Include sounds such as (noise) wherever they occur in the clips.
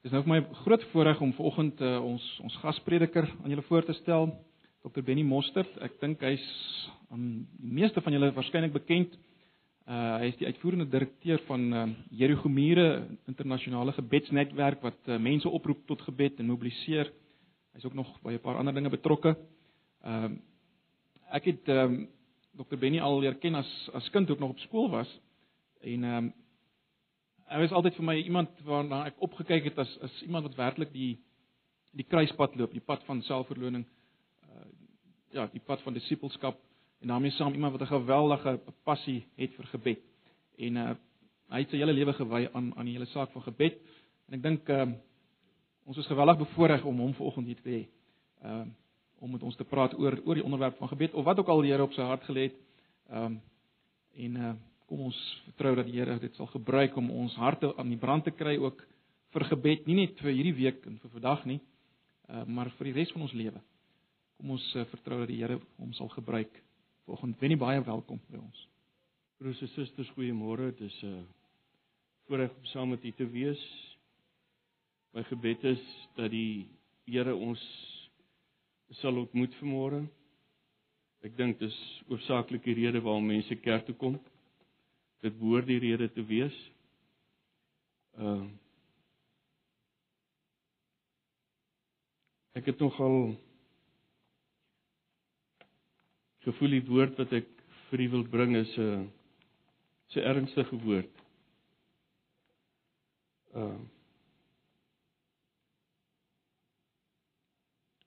Dis nou vir my groot voorreg om vanoggend uh, ons ons gasprediker aan julle voor te stel, Dr Benny Mostert. Ek dink hy's aan die meeste van julle waarskynlik bekend. Uh hy is die uitvoerende direkteur van uh, Jericho Mure internasionale gebedsnetwerk wat uh, mense oproep tot gebed en mobiliseer. Hy's ook nog by 'n paar ander dinge betrokke. Ehm uh, ek het ehm um, Dr Benny al leer ken as as kind ek nog op skool was en ehm um, hy was altyd vir my iemand waarna ek opgekyk het as as iemand wat werklik die die kruispad loop, die pad van selfverloning. Uh ja, die pad van disippelskap en daarmee saam iemand wat 'n geweldige passie het vir gebed. En uh hy het sy hele lewe gewy aan aan die hele saak van gebed. En ek dink uh ons is geweldig bevoorreg om hom vanoggend hier te hê. Uh om met ons te praat oor oor die onderwerp van gebed of wat ook al die Here op sy hart gelê het. Um en uh kom ons vertrou dat die Here dit sal gebruik om ons harte aan die brand te kry ook vir gebed, nie net vir hierdie week en vir vandag nie, uh, maar vir die res van ons lewe. Kom ons uh, vertrou dat die Here hom sal gebruik. Volgende wen nie baie welkom by ons. Broers en susters, goeiemôre. Dit is 'n uh, voorreg om saam met u te wees. My gebed is dat die Here ons sal ontmoet vanmôre. Ek dink dis oorsaaklik die rede waarom mense kerk toe kom dit behoort die rede te wees. Ehm uh, Ek het nogal gevoel die woord wat ek vir u wil bring is 'n uh, 'n ernstige woord. Ehm uh,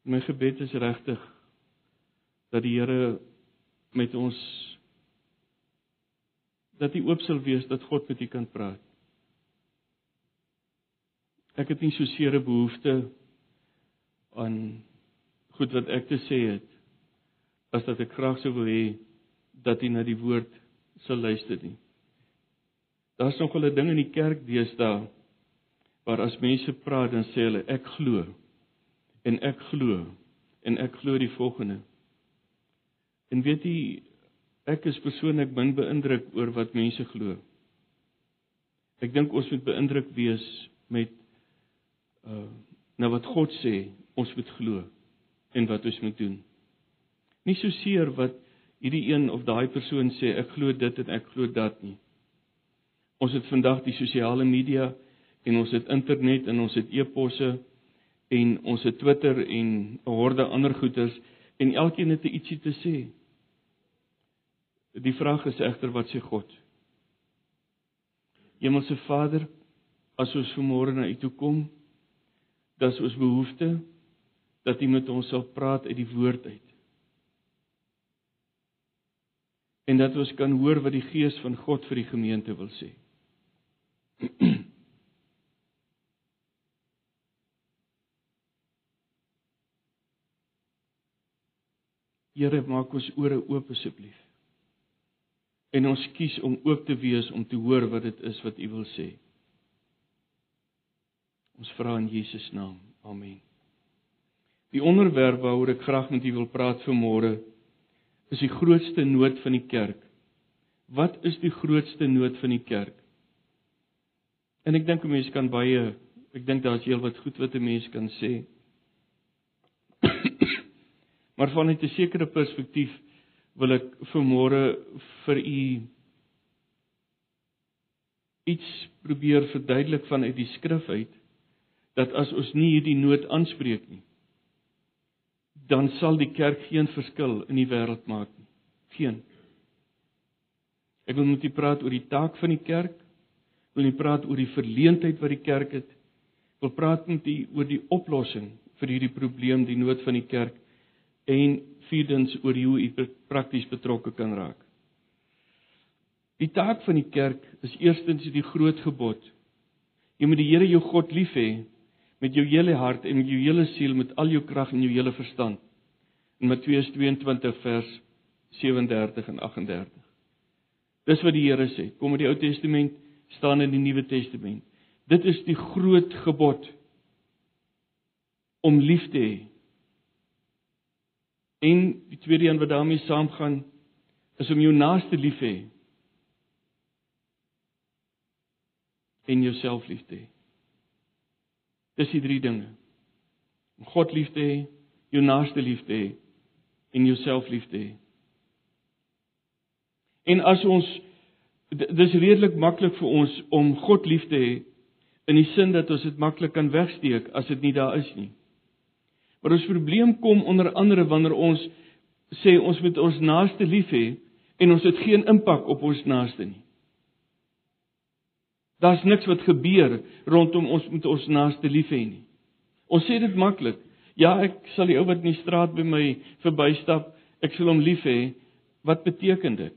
My gebed is regtig dat die Here met ons dat u oop sal wees dat God met u kan praat. Ek het nie so seere behoefte aan goed wat ek te sê het as dat ek graag sou wil hê dat u na die woord sal luister nie. Daar's nog 'n ding in die kerk deesdae waar as mense praat dan sê hulle ek glo en ek glo en ek glo die volgende. En weet jy Ek is persoonlik min beïndruk oor wat mense glo. Ek dink ons moet beïndruk wees met uh na wat God sê ons moet glo en wat ons moet doen. Nie so seer wat hierdie een of daai persoon sê ek glo dit en ek glo dat nie. Ons het vandag die sosiale media en ons het internet en ons het e-posse en ons het Twitter en 'n horde ander goeters en elkeen het ietsie te sê. Die vraag is egter wat sê God? Hemelse Vader, as ons vanmôre na U toe kom, dis ons behoefte dat U met ons sal praat uit die woord uit. En dat ons kan hoor wat die Gees van God vir die gemeente wil sê. (clears throat) Here, maak ons ore oop asseblief en ons kies om ook te wees om te hoor wat dit is wat U wil sê. Ons vra in Jesus naam. Amen. Die onderwerp waaroor ek graag met u wil praat vanmôre is die grootste nood van die kerk. Wat is die grootste nood van die kerk? En ek dink 'n mens kan baie ek dink daar's heelwat goed wat 'n mens kan sê. (coughs) maar vanuit 'n sekere perspektief wil ek vanmôre vir u iets probeer verduidelik vanuit die skrif uit dat as ons nie hierdie nood aanspreek nie dan sal die kerk geen verskil in die wêreld maak nie. Geen. Ek wil met u praat oor die taak van die kerk. Wil nie praat oor die verleentheid wat die kerk het. Wil praat met u oor die oplossing vir hierdie probleem die nood van die kerk en vierdens oor hoe u prakties betrokke kan raak. Die taak van die kerk is eerstens die groot gebod. Jy moet die Here jou God lief hê met jou hele hart en met jou hele siel met al jou krag en jou hele verstand. In Matteus 22 vers 37 en 38. Dis wat die Here sê. Kom in die Ou Testament staan in die Nuwe Testament. Dit is die groot gebod om lief te hê En die tweede een wat daarmee saamgaan is om jou naaste lief te hê. En jouself lief te hê. Dis die drie dinge. Om God lief te hê, jou naaste lief te hê en jouself lief te hê. En as ons dis redelik maklik vir ons om God lief te hê in die sin dat ons dit maklik kan wegsteek as dit nie daar is nie. Maar ons probleem kom onder andere wanneer ons sê ons moet ons naaste lief hê en ons het geen impak op ons naaste nie. Daar's niks wat gebeur rondom ons met ons naaste lief hê nie. Ons sê dit maklik. Ja, ek sal die ou wat in die straat by my verbystap, ek sal hom lief hê. Wat beteken dit?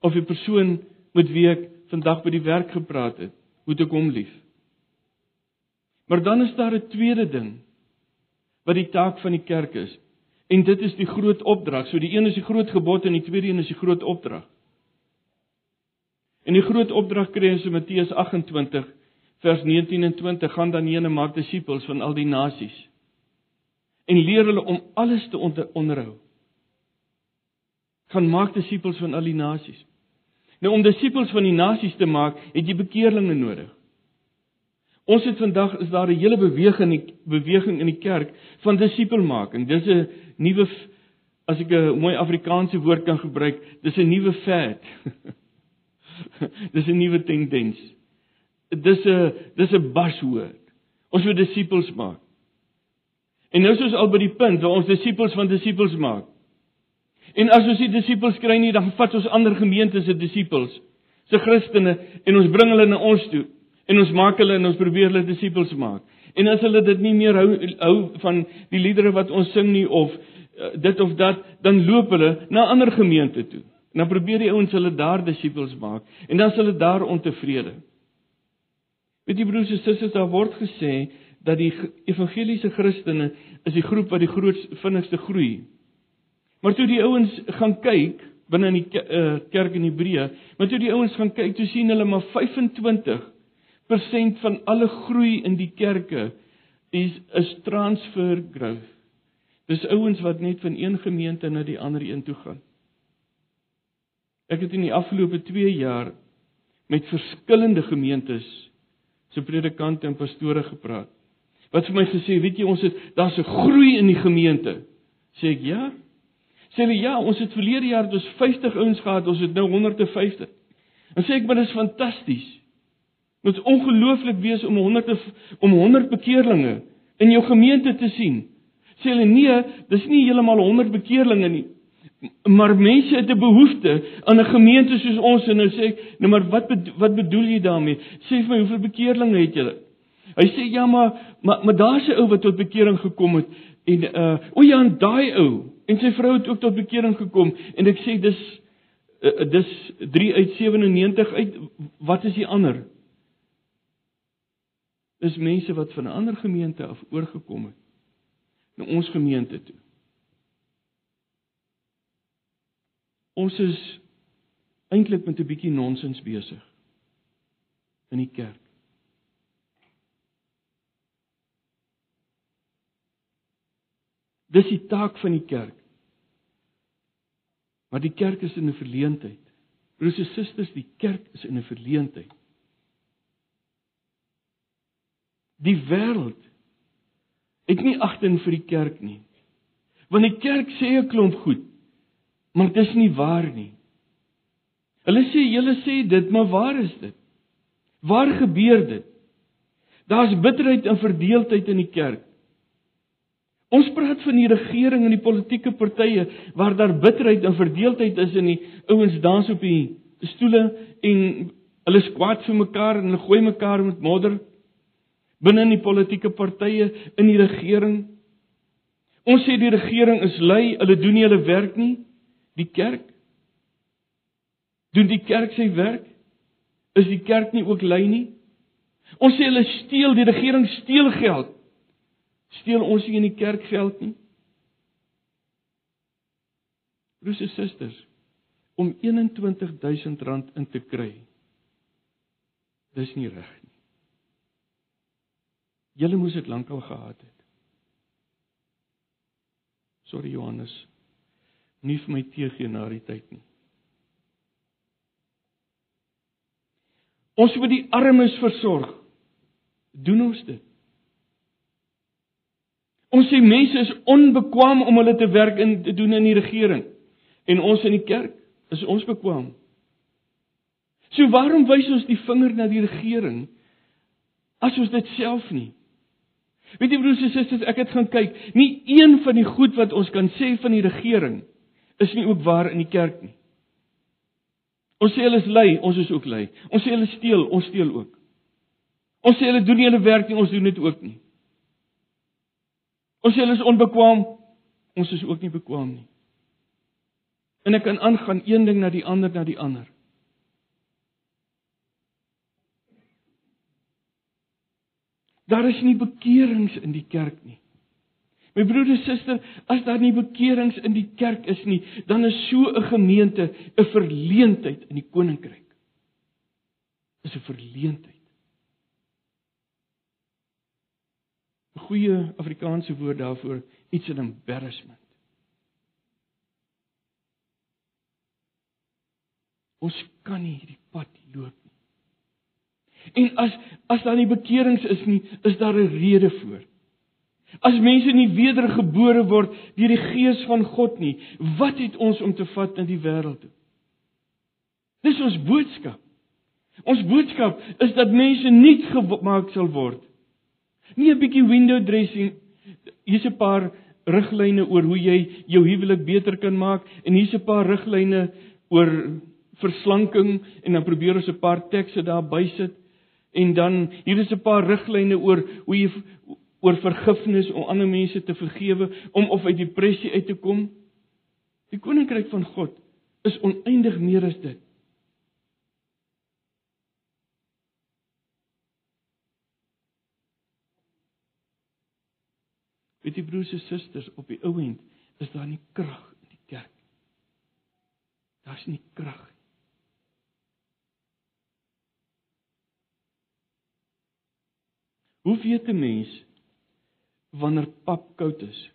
Of die persoon met wie ek vandag by die werk gepraat het, moet ek hom lief. Maar dan is daar 'n tweede ding wat die taak van die kerk is. En dit is die groot opdrag. So die een is die groot gebod en die tweede een is die groot opdrag. En die groot opdrag kry ons in Matteus 28 vers 19 en 20 gaan dan heen en maak disippels van al die nasies en leer hulle om alles te onder, onderhou. Gaan maak disippels van al die nasies. Nou om disippels van die nasies te maak, het jy bekeerlinge nodig. Ons het vandag is daar 'n hele beweging in die beweging in die kerk van disipelmaking. Dis 'n nuwe as ek 'n mooi Afrikaanse woord kan gebruik, dis 'n nuwe fad. (laughs) dis 'n nuwe tendens. Dis 'n dis 'n buzzword. Ons moet disippels maak. En nou is ons al by die punt waar ons disippels van disippels maak. En as ons die disippels kry nie, dan vat ons ander gemeentes se disippels, se Christene en ons bring hulle na ons toe en ons maak hulle en ons probeer hulle disippels maak. En as hulle dit nie meer hou hou van die liedere wat ons sing nie of uh, dit of dat, dan loop hulle na ander gemeente toe. En dan probeer die ouens hulle daar disippels maak en dan is hulle daar ontevrede. Weet jy broers en susters, daar word gesê dat die evangeliese Christene is die groep wat die grootste vinnigste groei. Maar toe die ouens gaan kyk binne in die uh, kerk in Hebreë, maar toe die ouens gaan kyk, toe sien hulle maar 25% van alle groei in die kerke is is transfer growth. Dis ouens wat net van een gemeente na die ander een toe gaan. Ek het in die afgelope 2 jaar met verskillende gemeentes se predikante en pastore gepraat. Wat vir my gesê, weet jy, ons het daar's 'n groei in die gemeente. Sê ek ja. Sê hulle ja, ons het verlede jaar dus 50 ouens gehad, ons het nou 150. En sê ek, maar dis fantasties. Dit is ongelooflik wees om 100 om 100 bekeerlinge in jou gemeente te sien. Sê hulle nee, dis nie heeltemal 100 bekeerlinge nie. Maar mense het 'n behoefte aan 'n gemeente soos ons en nou sê ek, nou maar wat wat bedoel jy daarmee? Sê vir my hoeveel bekeerlinge het julle? Hy sê ja, maar maar, maar daar's 'n ou wat tot bekering gekom het en uh o ja, en daai ou en sy vrou het ook tot bekering gekom en ek sê dis uh, dis 3 uit 97 uit wat is die ander? Dis mense wat van 'n ander gemeente af oorgekom het na ons gemeente toe. Ons is eintlik met 'n bietjie nonsens besig in die kerk. Dis die taak van die kerk. Maar die kerk is in 'n verleentheid. Broers en susters, die kerk is in 'n verleentheid. Die wêreld het nie agting vir die kerk nie. Want die kerk sê 'n klomp goed, Maar dit is nie waar nie. Hulle sê julle sê dit, maar waar is dit? Waar gebeur dit? Daar's bitterheid en verdeeldheid in die kerk. Ons praat van die regering en die politieke partye waar daar bitterheid en verdeeldheid is in die ouens dans op die stoele en hulle skwaad vir mekaar en hulle gooi mekaar met modder binne in die politieke partye in die regering. Ons sê die regering is lui, hulle doen nie hulle werk nie. Die kerk doen die kerk sy werk? Is die kerk nie ook lui nie? Ons sê hulle steel, die regering steel geld. Steel ons nie in die kerk geld nie? Broers en susters, om 21000 rand in te kry. Dis nie reg nie. Julle moes dit lankal gehad het. Sorry Johannes nie vir my teegee na die tyd nie. Ons moet die armes versorg. doen ons dit. Ons sê mense is onbekwaam om hulle te werk in te doen in die regering en ons in die kerk is ons bekwaam. So waarom wys ons die vinger na die regering as ons dit self nie? Weet jy broers en susters, ek het gaan kyk, nie een van die goed wat ons kan sê van die regering is nie ook waar in die kerk nie. Ons sê hulle is lui, ons is ook lui. Ons sê hulle steel, ons steel ook. Ons sê hulle doen nie hulle werk nie, ons doen dit ook nie. Ons sê hulle is onbekwaam, ons is ook nie bekwaam nie. En ek kan aangaan een ding na die ander na die ander. Daar is nie bekerings in die kerk nie. My broer en suster, as daar nie bekerings in die kerk is nie, dan is so 'n gemeente 'n verleentheid in die koninkryk. Is 'n verleentheid. 'n Goeie Afrikaanse woord daarvoor, iets in embarrassment. Ons kan nie hierdie pad loop nie. En as as daar nie bekerings is nie, is daar 'n rede voor. As mense nie wedergebore word deur die gees van God nie, wat het ons om te vat in die wêreld toe? Dis ons boodskap. Ons boodskap is dat mense nuut gemaak sal word. Nie 'n bietjie window dressing. Hier's 'n paar riglyne oor hoe jy jou huwelik beter kan maak en hier's 'n paar riglyne oor verslanking en dan probeer ons 'n paar tekste daar bysit en dan hier is 'n paar riglyne oor hoe jy oor vergifnis om ander mense te vergewe om of uit depressie uit te kom. Die koninkryk van God is oneindig meer as dit. Weet jy broers en susters, op die ou end is daar nie krag in die kerk. Daar's nie krag nie. Hoe weet 'n mens wanneer pap koud is?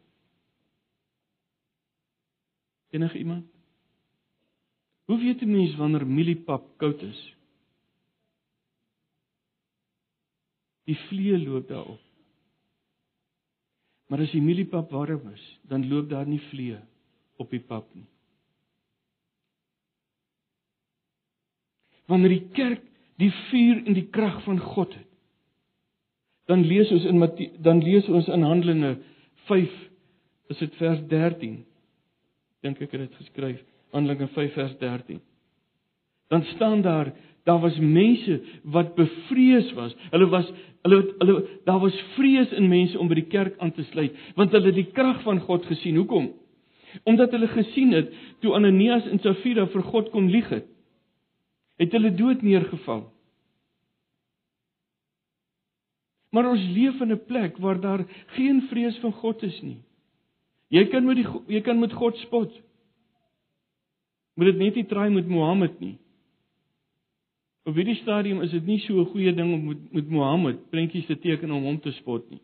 Enige iemand? Hoe weet 'n mens wanneer mieliepap koud is? Die vlee loop daarop. Maar as die mieliepap warm is, dan loop daar nie vlee op die pap nie. Wanneer die kerk die vuur en die krag van God het, dan lees ons in dan lees ons in Handelinge 5 is dit vers 13 dink ek het dit geskryf. Handelinge 5 vers 13 dan staan daar daar was mense wat bevrees was. Hulle was hulle hulle daar was vrees in mense om by die kerk aan te sluit want hulle het die krag van God gesien. Hoekom? Omdat hulle gesien het toe Ananias en Safira vir God kom lieg het het hulle dood neergeval Maar ons leef in 'n plek waar daar geen vrees van God is nie. Jy kan met die jy kan met God spot. Moet dit net nie try met Mohammed nie. Op hierdie stadium is dit nie so 'n goeie ding om met, met Mohammed prentjies te teken om hom te spot nie.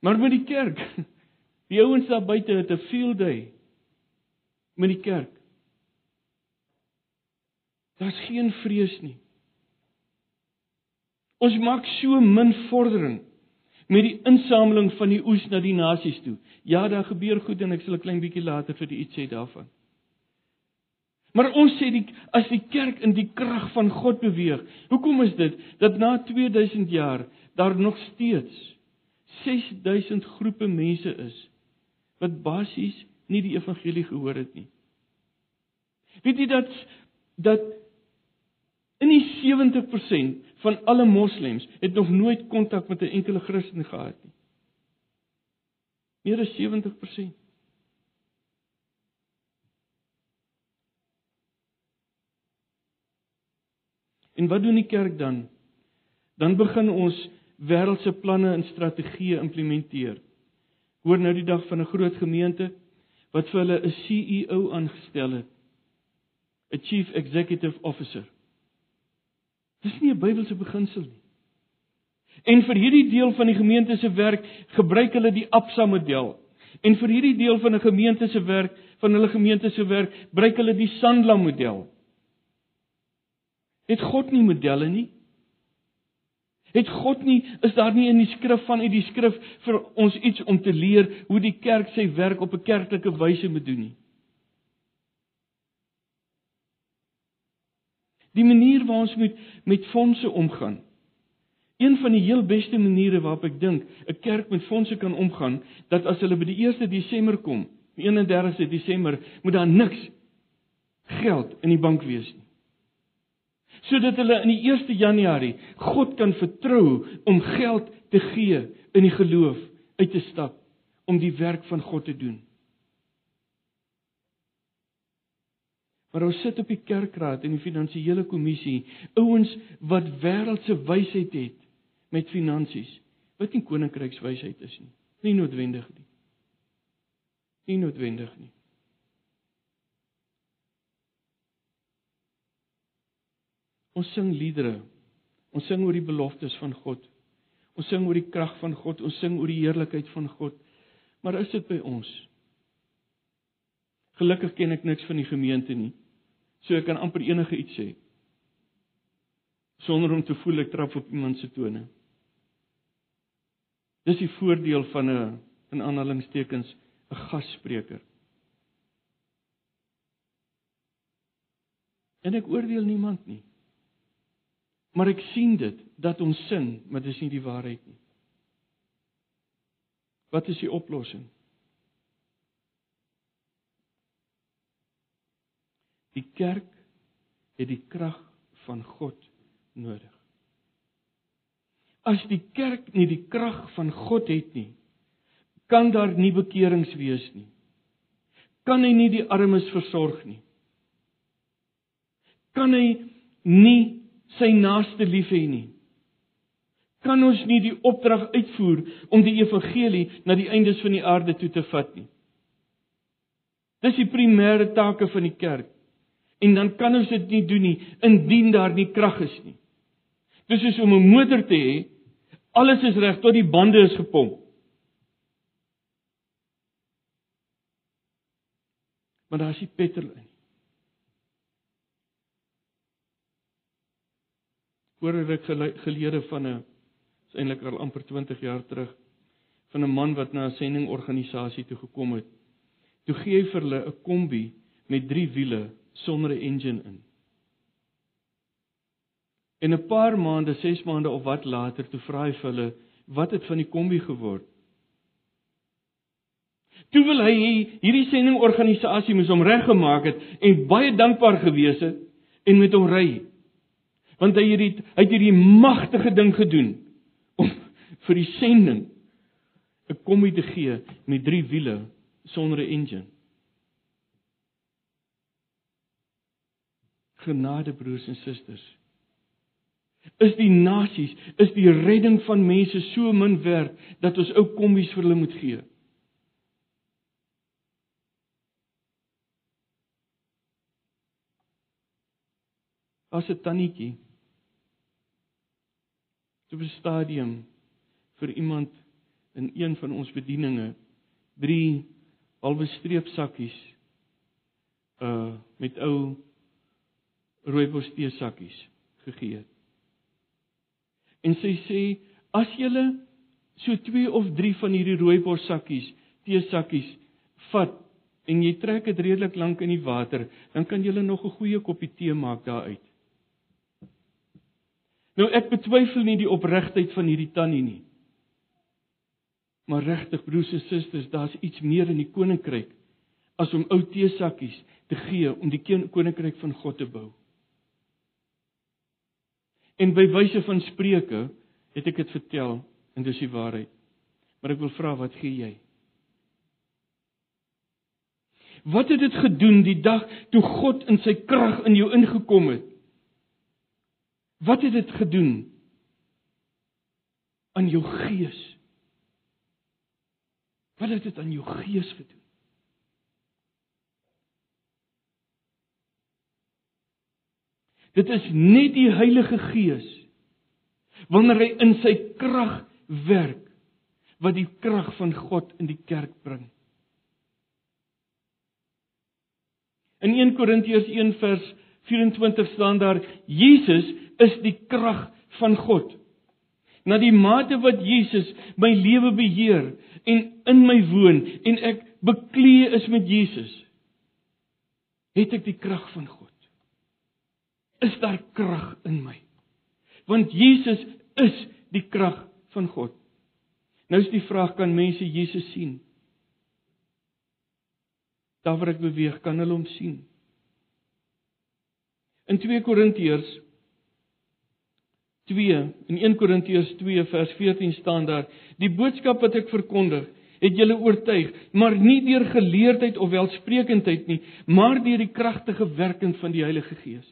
Maar met die kerk, (laughs) die ouens daar buite het 'n field day met die kerk. Daar's geen vrees nie. Ons maak so min vordering met die insameling van die oes na die nasies toe. Ja, daar gebeur goed en ek sal 'n klein bietjie later vir u iets sê daarvan. Maar ons sê die as die kerk in die krag van God beweeg, hoekom is dit dat na 2000 jaar daar nog steeds 6000 groepe mense is wat basies nie die evangelie gehoor het nie. Weet jy dat dat in die 70% van alle moslems het nog nooit kontak met 'n enkele Christen gehad nie. Meer as 70%. En wat doen die kerk dan? Dan begin ons wêreldse planne en strategieë implementeer. Hoor nou die dag van 'n groot gemeente wat vir hulle 'n CEO aangestel het. 'n Chief Executive Officer. Dis nie 'n Bybelse beginsel nie. En vir hierdie deel van die gemeente se werk gebruik hulle die Absa model. En vir hierdie deel van 'n gemeente se werk, van hulle gemeente se werk, gebruik hulle die Sandla model. Het God nie modelle nie? Het God nie is daar nie in die skrif van uit die skrif vir ons iets om te leer hoe die kerk sy werk op 'n kerklike wyse moet doen nie? Die manier waarop ons met met fondse omgaan. Een van die heel beste maniere waarop ek dink 'n kerk met fondse kan omgaan, dat as hulle by die 1 Desember kom, die 31ste Desember, moet daar niks geld in die bank wees nie sodat hulle in die 1 Januarie God kan vertrou om geld te gee in die geloof uit te stap om die werk van God te doen. Maar ons sit op die kerkraad en die finansiële kommissie, ouens wat wêreldse wysheid het met finansies, wat nie koninkrykswysheid is nie. Nie noodwendig nie. Nie noodwendig nie. Ons sing liedere. Ons sing oor die beloftes van God. Ons sing oor die krag van God, ons sing oor die heerlikheid van God. Maar is dit by ons? Gelukkig ken ek niks van die gemeente nie. So ek kan amper enige iets sê sonder om te voel ek trap op iemand se tone. Dis die voordeel van 'n in aanhalingstekens 'n gasspreker. En ek oordeel niemand nie. Maar ek sien dit dat ons sin, maar dis nie die waarheid nie. Wat is die oplossing? Die kerk het die krag van God nodig. As die kerk nie die krag van God het nie, kan daar nie bekerings wees nie. Kan hy nie die armes versorg nie. Kan hy nie sy naaste lief hê nie. Kan ons nie die opdrag uitvoer om die evangelie na die eindes van die aarde toe te vat nie. Dis die primêre take van die kerk. En dan kan ons dit nie doen nie indien daar nie krag is nie. Dis soos om 'n motor te hê, alles is reg tot die bande is gepomp. Maar daar is nie petrol in. hoor ek gelede van 'n is eintlik al amper 20 jaar terug van 'n man wat na 'n sendingorganisasie toe gekom het. Toe gee hy vir hulle 'n kombi met 3 wiele sonder 'n engine in. En 'n paar maande, 6 maande of wat later, toe vra hy vir hulle, "Wat het van die kombi geword?" Toe wil hy hierdie sendingorganisasie moes hom reggemaak het en baie dankbaar gewees het en met hom ry want hy hierdie hy het hierdie magtige ding gedoen om (laughs) vir die sending 'n kommie te gee met drie wiele sonder 'n engine. Genade broers en susters. Is die nasies, is die redding van mense so min werd dat ons ou kombies vir hulle moet gee? As 'n tannetjie op 'n stadium vir iemand in een van ons bedieninge drie halwe streepsakkies uh met ou rooibos tee sakkies gegee het. En sy sê as jy so 2 of 3 van hierdie rooibos sakkies, tee sakkies vat en jy trek dit redelik lank in die water, dan kan jy nog 'n goeie koppie tee maak daaruit. Nou ek betwyfel nie die opregtheid van hierdie tannie nie. Maar regtig broers en susters, daar's iets meer in die koninkryk as om ou teesakkies te gee om die koninkryk van God te bou. En by wyse van spreuke het ek dit vertel en dis die waarheid. Maar ek wil vra wat gee jy? Wat het dit gedoen die dag toe God in sy krag in jou ingekom het? Wat het dit gedoen aan jou gees? Wat het dit aan jou gees gedoen? Dit is net die Heilige Gees wanneer hy in sy krag werk wat die krag van God in die kerk bring. In 1 Korintiërs 1 vers 24 staan daar Jesus is die krag van God. na die mate wat Jesus my lewe beheer en in my woon en ek beklee is met Jesus, het ek die krag van God. Is daar krag in my? Want Jesus is die krag van God. Nou is die vraag kan mense Jesus sien? Daar waar ek beweeg, kan hulle hom sien? In 2 Korintiërs 2 in 1 Korintiërs 2 vers 14 staan daar: Die boodskap wat ek verkondig, het julle oortuig, maar nie deur geleerdheid of welsprekendheid nie, maar deur die kragtige werking van die Heilige Gees.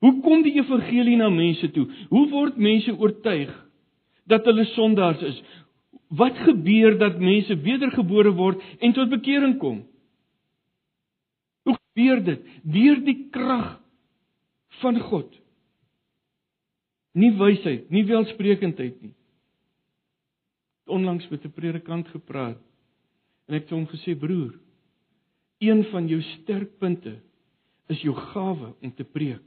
Hoe kom die evangelie na mense toe? Hoe word mense oortuig dat hulle sondaars is? Wat gebeur dat mense wedergebore word en tot bekering kom? Hoe gebeur dit? Deur die krag van God. Nie wysheid, nie welsprekendheid nie. Onlangs met 'n predikant gepraat en ek het hom gesê broer, een van jou sterkpunte is jou gawe om te preek.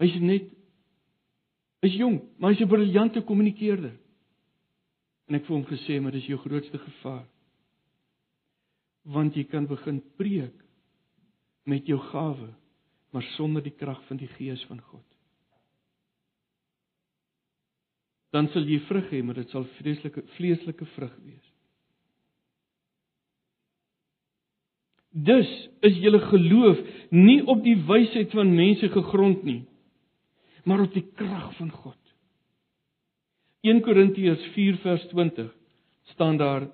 Hy's net is jong, maar hy's 'n briljante kommunikeerder. En ek vir hom gesê, maar dis jou grootste gevaar. Want jy kan begin preek met jou gawe, maar sonder die krag van die Gees van God. dan sal jy vrug hê, maar dit sal vreeslike vleeslike vrug wees. Dus is julle geloof nie op die wysheid van mense gegrond nie, maar op die krag van God. 1 Korintiërs 4 vers 20 staan daar: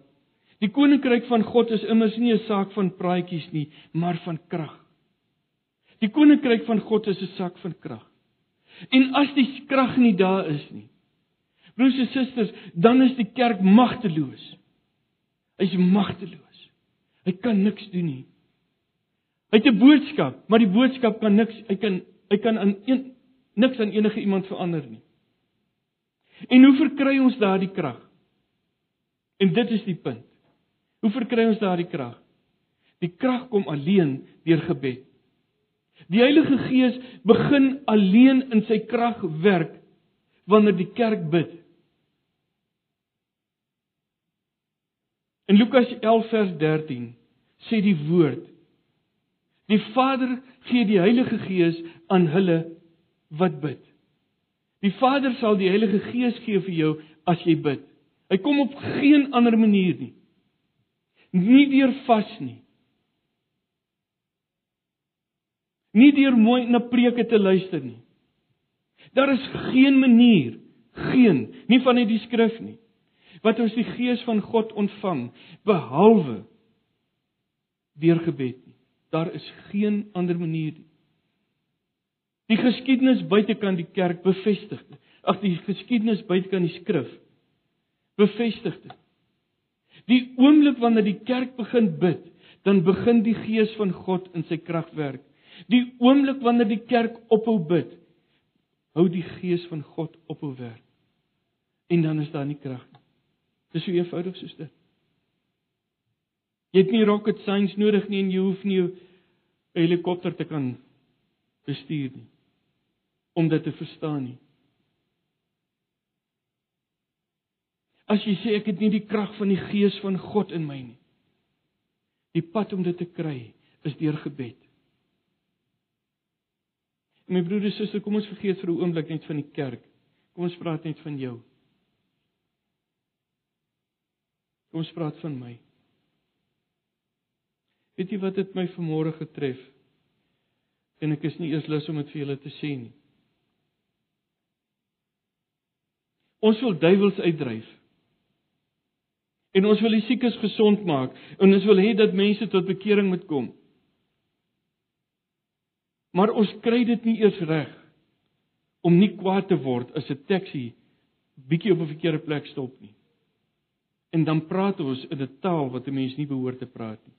Die koninkryk van God is immers nie 'n saak van praatjies nie, maar van krag. Die koninkryk van God is 'n saak van krag. En as die krag nie daar is nie, Broers en susters, dan is die kerk magteloos. Hy's magteloos. Hy kan niks doen nie. Hy het 'n boodskap, maar die boodskap kan niks, hy kan hy kan aan een niks aan enige iemand verander nie. En hoe verkry ons daardie krag? En dit is die punt. Hoe verkry ons daardie krag? Die krag kom alleen deur gebed. Die Heilige Gees begin alleen in sy krag werk wanneer die kerk bid. In Lukas 11 vers 13 sê die woord: Die Vader gee die Heilige Gees aan hulle wat bid. Die Vader sal die Heilige Gees gee vir jou as jy bid. Hy kom op geen ander manier nie. Nie deur vas nie. Nie deur mooi na preke te luister nie. Daar is geen manier, geen, nie van uit die skrif nie wat ons die gees van God ontvang behalwe deur gebed nie. Daar is geen ander manier nie. Die geskiedenis buitekant die kerk bevestig dit. Ag die geskiedenis buitekant die skrif bevestig dit. Die oomblik wanneer die kerk begin bid, dan begin die gees van God in sy krag werk. Die oomblik wanneer die kerk ophou bid, hou die gees van God ophou werk. En dan is daar nie krag nie. Dis so eenvoudig soos dit. Jy het nie rocket science nodig nie en jy hoef nie 'n helikopter te kan bestuur nie om dit te verstaan nie. As jy sê ek het nie die krag van die gees van God in my nie. Die pad om dit te kry is deur gebed. My broer en suster, kom ons vergeet vir 'n oomblik net van die kerk. Kom ons praat net van jou. Kom ons praat van my. Weet jy wat dit my vanmôre getref? En ek is nie eers lus om dit vir julle te sê nie. Ons wil duiwels uitdryf. En ons wil die siekes gesond maak en ons wil hê dat mense tot bekering moet kom. Maar ons kry dit nie eers reg om nie kwaad te word as 'n taxi bietjie op 'n verkeerde plek stop nie. En dan praat ons in 'n taal wat 'n mens nie behoort te praat nie.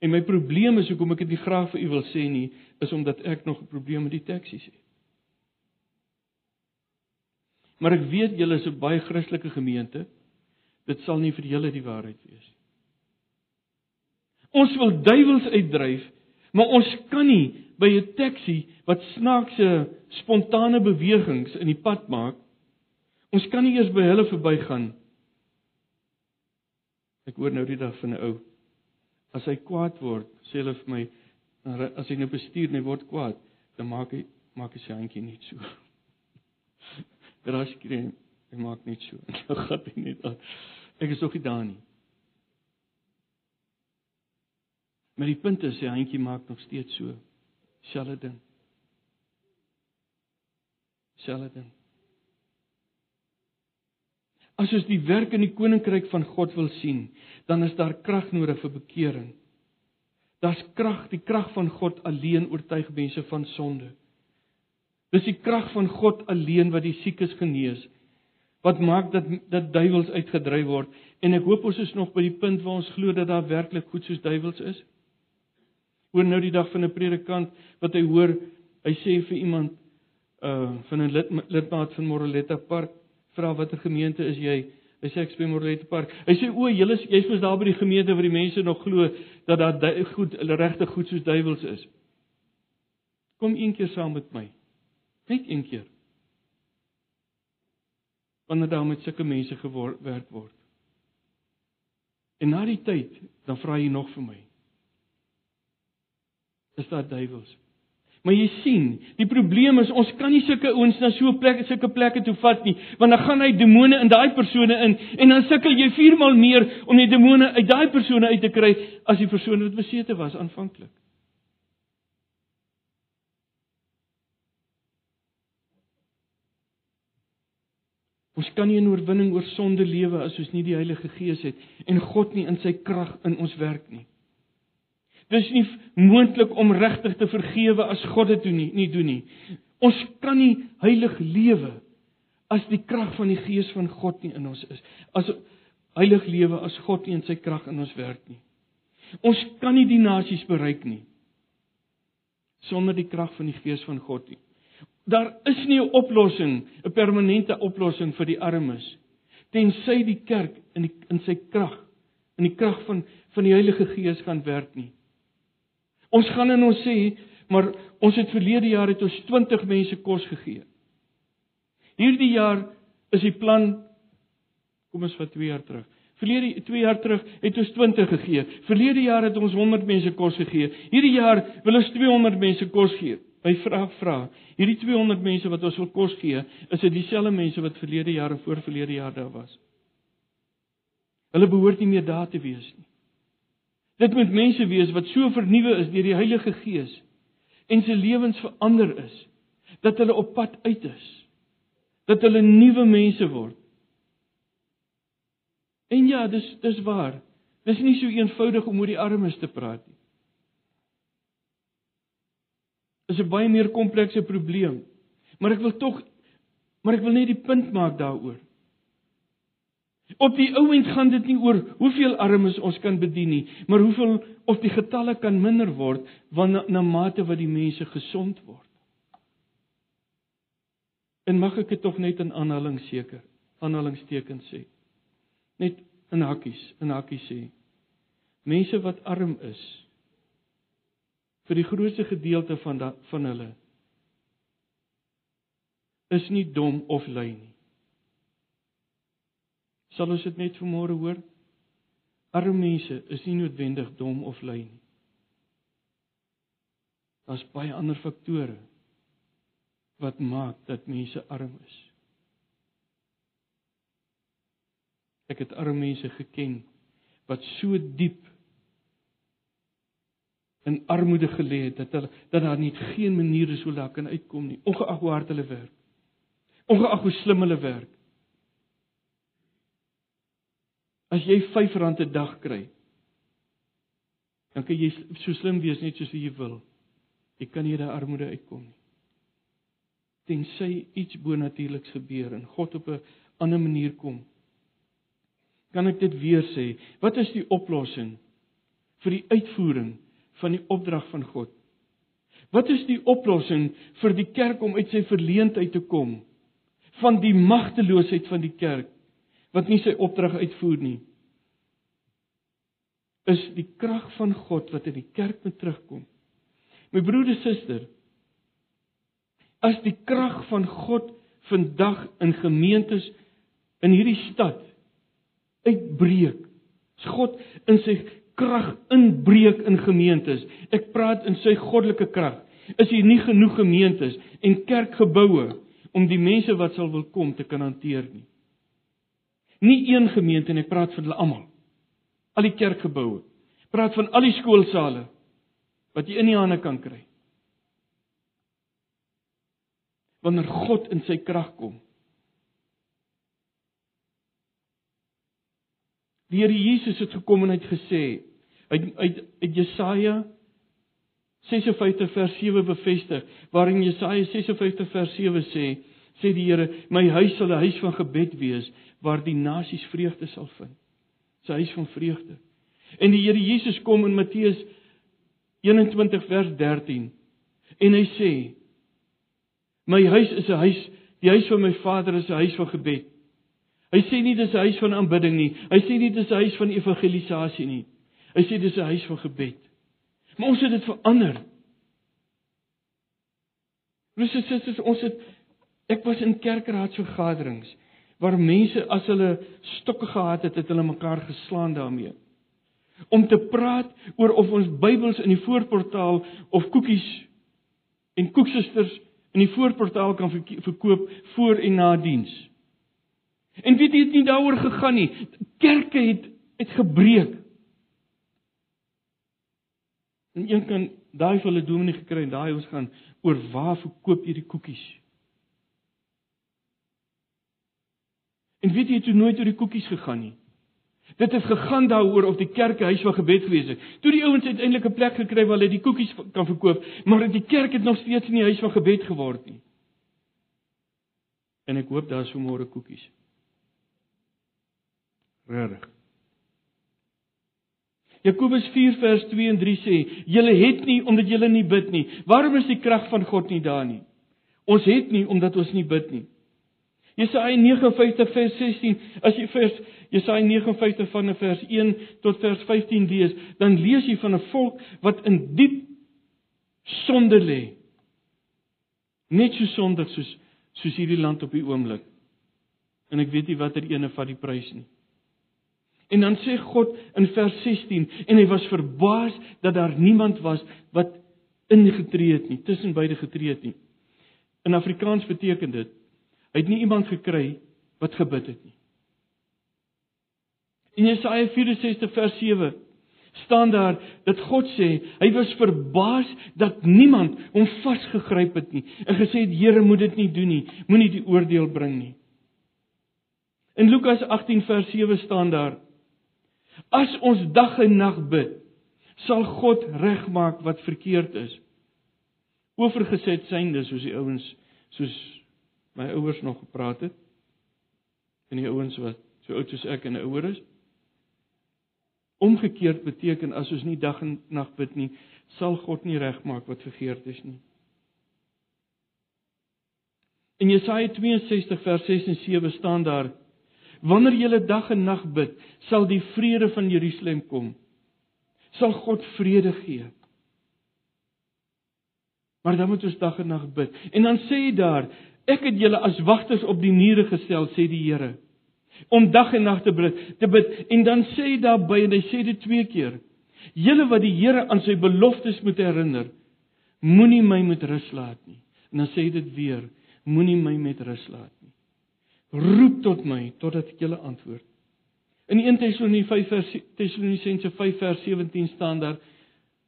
En my probleem is hoekom ek dit nie graag vir u wil sê nie, is omdat ek nog 'n probleem met die taksies het. Maar ek weet julle is 'n baie Christelike gemeente. Dit sal nie vir julle die waarheid wees nie. Ons wil duiwels uitdryf, maar ons kan nie by 'n taxi wat snaakse spontane bewegings in die pad maak. Ons kan nie eers by hulle verbygaan. Ek hoor nou die dag van 'n ou. As hy kwaad word, sê hulle vir my, as hy nou bestuur en hy word kwaad, dan maak hy maak hy sy handjie net so. Raas kry hy maak net so. Dan gaan hy net aan. Ek is nog nie daar nie. Maar die punt is sy handjie maak nog steeds so. Selfde ding. Selfde ding. As ons die werk in die koninkryk van God wil sien, dan is daar krag nodig vir bekering. Daar's krag, die krag van God alleen oortuig mense van sonde. Dis die krag van God alleen wat die siekes genees. Wat maak dat dat duiwels uitgedryf word en ek hoop ons is nog by die punt waar ons glo dat daar werklik goed soos duiwels is hoor nou die dag van 'n predikant wat hy hoor, hy sê vir iemand uh van 'n lid lidmaat van Moroletta Park, vra watter gemeente is jy? Hy sê ek speel Moroletta Park. Hy sê o, julle jy's mos daar by die gemeente waar die mense nog glo dat daar goed regte goed soos duiwels is. Kom een keer saam met my. Net een keer. Wanneer daar met sulke mense gewerk word. En na die tyd, dan vra hy nog vir my is daar duiwels. Maar jy sien, die probleem is ons kan nie sulke ouens na so 'n plek, sulke plekke toe vat nie, want dan gaan hy demone in daai persone in en dan sukkel jy viermal meer om die demone uit daai persone uit te kry as die persoon wat besete was aanvanklik. Ons kan nie 'n oorwinning oor sonde lewe as ons nie die Heilige Gees het en God nie in sy krag in ons werk nie. Dis nie moontlik om regtig te vergewe as God dit doen nie, nie doen nie. Ons kan nie heilig lewe as die krag van die Gees van God nie in ons is. As heilig lewe as God nie in sy krag in ons werk nie. Ons kan nie die nasies bereik nie sonder die krag van die Gees van God nie. Daar is nie 'n oplossing, 'n permanente oplossing vir die armes tensy die kerk in die, in sy krag, in die krag van van die Heilige Gees gaan werk nie. Ons gaan en ons sê, maar ons het verlede jaar het ons 20 mense kos gegee. Hierdie jaar is die plan kom ons vat 2 jaar terug. Verlede 2 jaar terug het ons 20 gegee. Verlede jaar het ons 100 mense kos gegee. Hierdie jaar wil ons 200 mense kos gee. My vraag vra, hierdie 200 mense wat ons wil kos gee, is dit dieselfde mense wat verlede jaar en voorverlede jaar daar was? Hulle behoort nie meer daar te wees nie. Dit moet mense wees wat so vernuwe is deur die Heilige Gees en se lewens verander is dat hulle op pad uit is. Dat hulle nuwe mense word. En ja, dis dis waar. Dis nie so eenvoudig om oor die armes te praat nie. Dis 'n baie meer komplekse probleem. Maar ek wil tog maar ek wil net die punt maak daaroor. Op die ou end gaan dit nie oor hoeveel armes ons kan bedien nie, maar hoeveel of die getalle kan minder word wanneer na mate wat die mense gesond word. En mag ek dit tog net in aanhaling seker, aanhalingstekens sê. Net in hakkies, in hakkies sê. Mense wat arm is vir die grootste gedeelte van da, van hulle is nie dom of lui nie. Sal ons dit net vanmôre hoor? Arme mense is nie noodwendig dom of lui nie. Daar's baie ander faktore wat maak dat mense arm is. Ek het arme mense geken wat so diep in armoede gelê het dat hulle dat daar nie geen manier is hoe hulle kan uitkom nie, ongeag hoe hard hulle werk. Ongeag hoe slim hulle werk. As jy R5 'n dag kry, dan kan jy so slim wees net soos jy wil. Jy kan nie daai armoede uitkom nie. Tensy iets bonatuurliks gebeur en God op 'n ander manier kom. Kan ek dit weer sê? Wat is die oplossing vir die uitvoering van die opdrag van God? Wat is die oplossing vir die kerk om uit sy verleentheid te kom? Van die magteloosheid van die kerk wat nie sy opdrag uitvoer nie is die krag van God wat in die kerk moet terugkom My broer en suster, as die krag van God vandag in gemeentes in hierdie stad uitbreek, as God in sy krag inbreek in gemeentes. Ek praat in sy goddelike krag. Is hier nie genoeg gemeentes en kerkgeboue om die mense wat sal wil kom te kan hanteer nie. Nie een gemeente en ek praat vir hulle almal. Al die kerkgeboue. Praat van al die skoolsale wat jy in die hande kan kry. Wanneer God in sy krag kom. Die Here Jesus het gekom en hy het gesê uit uit uit Jesaja 56 vers 7 bevestig waarin Jesaja 56 vers 7 sê sê die Here my huis sal 'n huis van gebed wees waar die nasies vreugde sal vind. Sy huis van vreugde. En die Here Jesus kom in Matteus 21 vers 13 en hy sê my huis is 'n huis die huis van my Vader is 'n huis van gebed. Hy sê nie dis 'n huis van aanbidding nie. Hy sê nie dis 'n huis van evangelisasie nie. Hy sê dis 'n huis van gebed. Maar ons het dit verander. Russe susters, ons het ek was in kerkraadsvergaderings waar mense as hulle stokke gehad het, het hulle mekaar geslaan daarmee. Om te praat oor of ons Bybels in die voorportaal of koekies en koeksusters in die voorportaal kan verkoop voor en na diens. En weet jy dit nie daaroor gegaan nie. Kerke het het gebreek. En een kan daai vir hulle dominee gekry en daai ons gaan oor waar verkoop jy die koekies? En weet jy toe nooit oor die koekies gegaan nie. Dit het gegaan daaroor of die kerk 'n huis van gebed gewees het. Toe die ouens uiteindelik 'n plek gekry waar hulle die koekies kan verkoop, maar die kerk het nog steeds nie 'n huis van gebed geword nie. En ek hoop daar is vanmôre koekies. Regtig. Jakobus 4 vers 2 en 3 sê: "Julle het nie omdat julle nie bid nie. Waarom is die krag van God nie daar nie? Ons het nie omdat ons nie bid nie." Jesaja 59 vers 16, as jy vers Jesaja 59 van vers 1 tot vers 15 lees, dan lees jy van 'n volk wat in diep sonde lê. Net so sondig soos soos hierdie land op die oomblik. En ek weet nie watter ene van die prys nie. En dan sê God in vers 16 en hy was verbaas dat daar niemand was wat ingetree het nie, tussen beide getree het nie. In Afrikaans beteken dit hy het nie iemand gekry wat gebid het nie. In Jesaja 64 vers 7 staan daar dat God sê hy was verbaas dat niemand hom vasgegryp het nie en gesê het Here moet dit nie doen nie, moenie die oordeel bring nie. In Lukas 18 vers 7 staan daar As ons dag en nag bid, sal God regmaak wat verkeerd is. Oorgeset synde soos die ouens soos my ouers nog gepraat het. En die ouens wat so oud soos ek en ouer is. Omgekeerd beteken as ons nie dag en nag bid nie, sal God nie regmaak wat verkeerd is nie. In Jesaja 62 vers 6 en 7 staan daar Wanneer jy dag en nag bid, sal die vrede van Jerusalem kom. Sal God vrede gee. Maar dan moet ons dag en nag bid. En dan sê hy daar, ek het julle as wagters op die mure gestel, sê die Here, om dag en nag te bid, te bid. En dan sê hy daarby en hy sê dit twee keer. Julle wat die Here aan sy beloftes moet herinner, moenie my met rus laat nie. En dan sê hy dit weer, moenie my met rus laat nie roep tot my totdat ek julle antwoord. In 1 Tessalonisense 5 vers Tessalonisense 5 vers 17 staan daar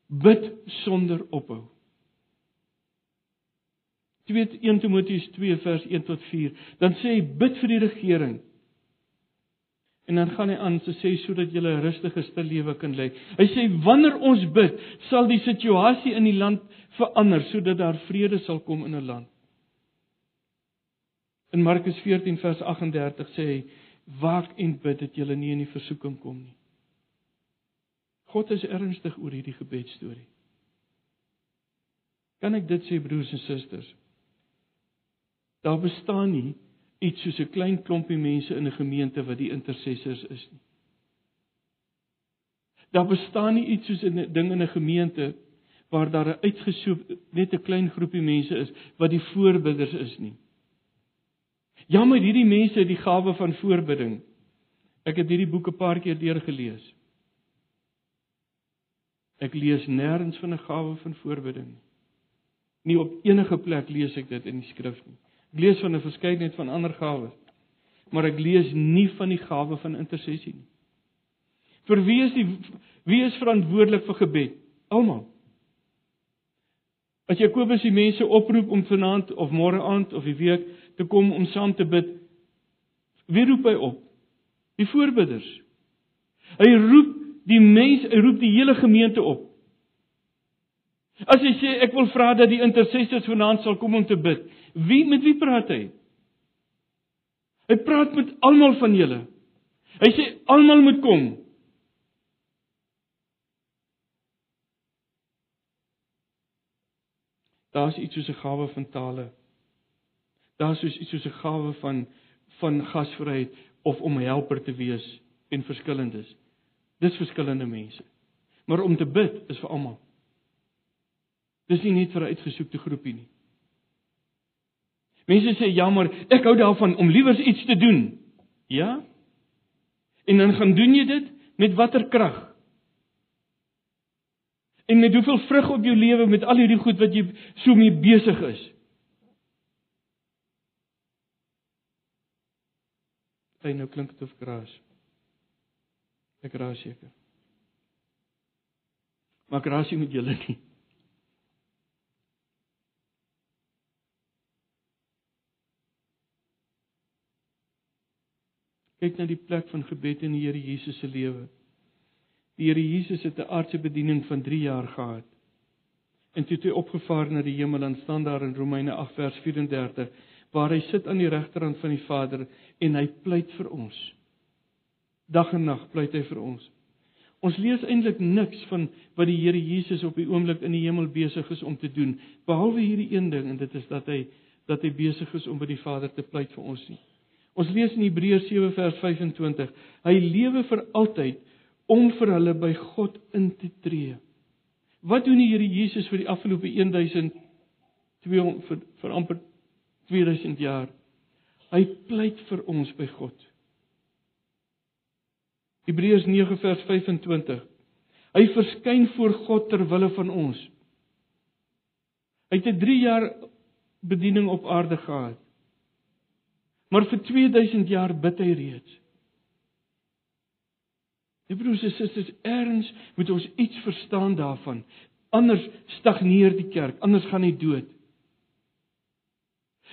bid sonder ophou. 2 1 Timoteus 2 vers 1 tot 4 dan sê hy bid vir die regering. En dan gaan hy aan te sê sodat jy 'n rustige stil lewe kan lei. Hy sê wanneer ons bid, sal die situasie in die land verander sodat daar vrede sal kom in 'n land. In Markus 14 vers 38 sê hy: "Waak en bid dat julle nie in die versoeking kom nie." God is ernstig oor hierdie gebedstorie. Kan ek dit sê broers en susters? Daar bestaan nie iets soos 'n klein klompie mense in 'n gemeente wat die intercessors is nie. Daar bestaan nie iets soos 'n ding in 'n gemeente waar daar 'n uitgesoek net 'n klein groepie mense is wat die voorbidders is nie. Jammer hierdie mense het die gawe van voorbidding. Ek het hierdie boek 'n paar keer deurgelees. Ek lees nêrens van 'n gawe van voorbidding. Nie op enige plek lees ek dit in die skrif nie. Ek lees van 'n verskeidenheid van ander gawes, maar ek lees nie van die gawe van intersessie nie. Vir wie is die wie is verantwoordelik vir gebed? Almal. As Jakobus die mense oproep om vanaand of môre aand of die week te kom om saam te bid, wie roep hy op? Die voorbidders. Hy roep die mense, hy roep die hele gemeente op. As hy sê ek wil vra dat die intercessors vanaand sal kom om te bid, wie met wie praat hy? Hy praat met almal van julle. Hy sê almal moet kom. Daar's iets soos 'n gawe van tale. Daar's soos iets soos 'n gawe van van gasvryheid of om 'n helper te wees en verskillendes. Dis verskillende mense. Maar om te bid is vir almal. Dis nie net vir 'n uitgesoekte groepie nie. Mense sê jammer, ek hou daarvan om liewers iets te doen. Ja? En dan gaan doen jy dit met watter krag? En met hoeveel vrug op jou lewe met al hierdie goed wat jy so mee besig is? Hy nou klink dit of gras. Ek raas seker. Maar grasie met julle nie. Kyk na die plek van gebed in die Here Jesus se lewe. Die Here Jesus het 'n aardse bediening van 3 jaar gehad. En toe het hy opgevaar na die hemel en staan daar in Romeine 8 vers 34 waar hy sit aan die regterhand van die Vader en hy pleit vir ons. Dag en nag pleit hy vir ons. Ons lees eintlik niks van wat die Here Jesus op die oomblik in die hemel besig is om te doen behalwe hierdie een ding en dit is dat hy dat hy besig is om by die Vader te pleit vir ons nie. Ons lees in Hebreërs 7 vers 25. Hy lewe vir altyd om vir hulle by God in te tree. Wat doen die Here Jesus vir die afgelope 1200 vir, vir amper 2000 jaar? Hy pleit vir ons by God. Hebreërs 9 vers 25. Hy verskyn voor God ter wille van ons. Hy het 'n 3 jaar bediening op aarde gehad. Maar vir 2000 jaar bid hy reeds. Die broers en susters, erns moet ons iets verstaan daarvan. Anders stagneer die kerk, anders gaan hy dood.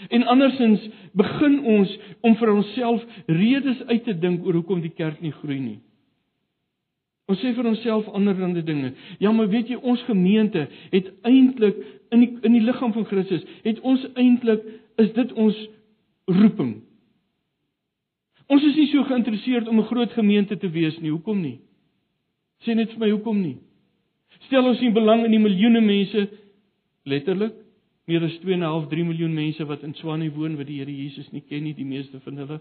En andersins begin ons om vir onsself redes uit te dink oor hoekom die kerk nie groei nie. Ons sê vir onsself anderlike dinge. Ja, maar weet jy, ons gemeente het eintlik in die in die liggaam van Christus, het ons eintlik is dit ons roeping. Ons is nie so geïnteresseerd om 'n groot gemeente te wees nie. Hoekom nie? Sê net vir my hoekom nie? Stel ons nie belang in die miljoene mense letterlik meer as 2.5 3 miljoen mense wat in Swanie woon wat die Here Jesus nie ken nie, die meeste van hulle.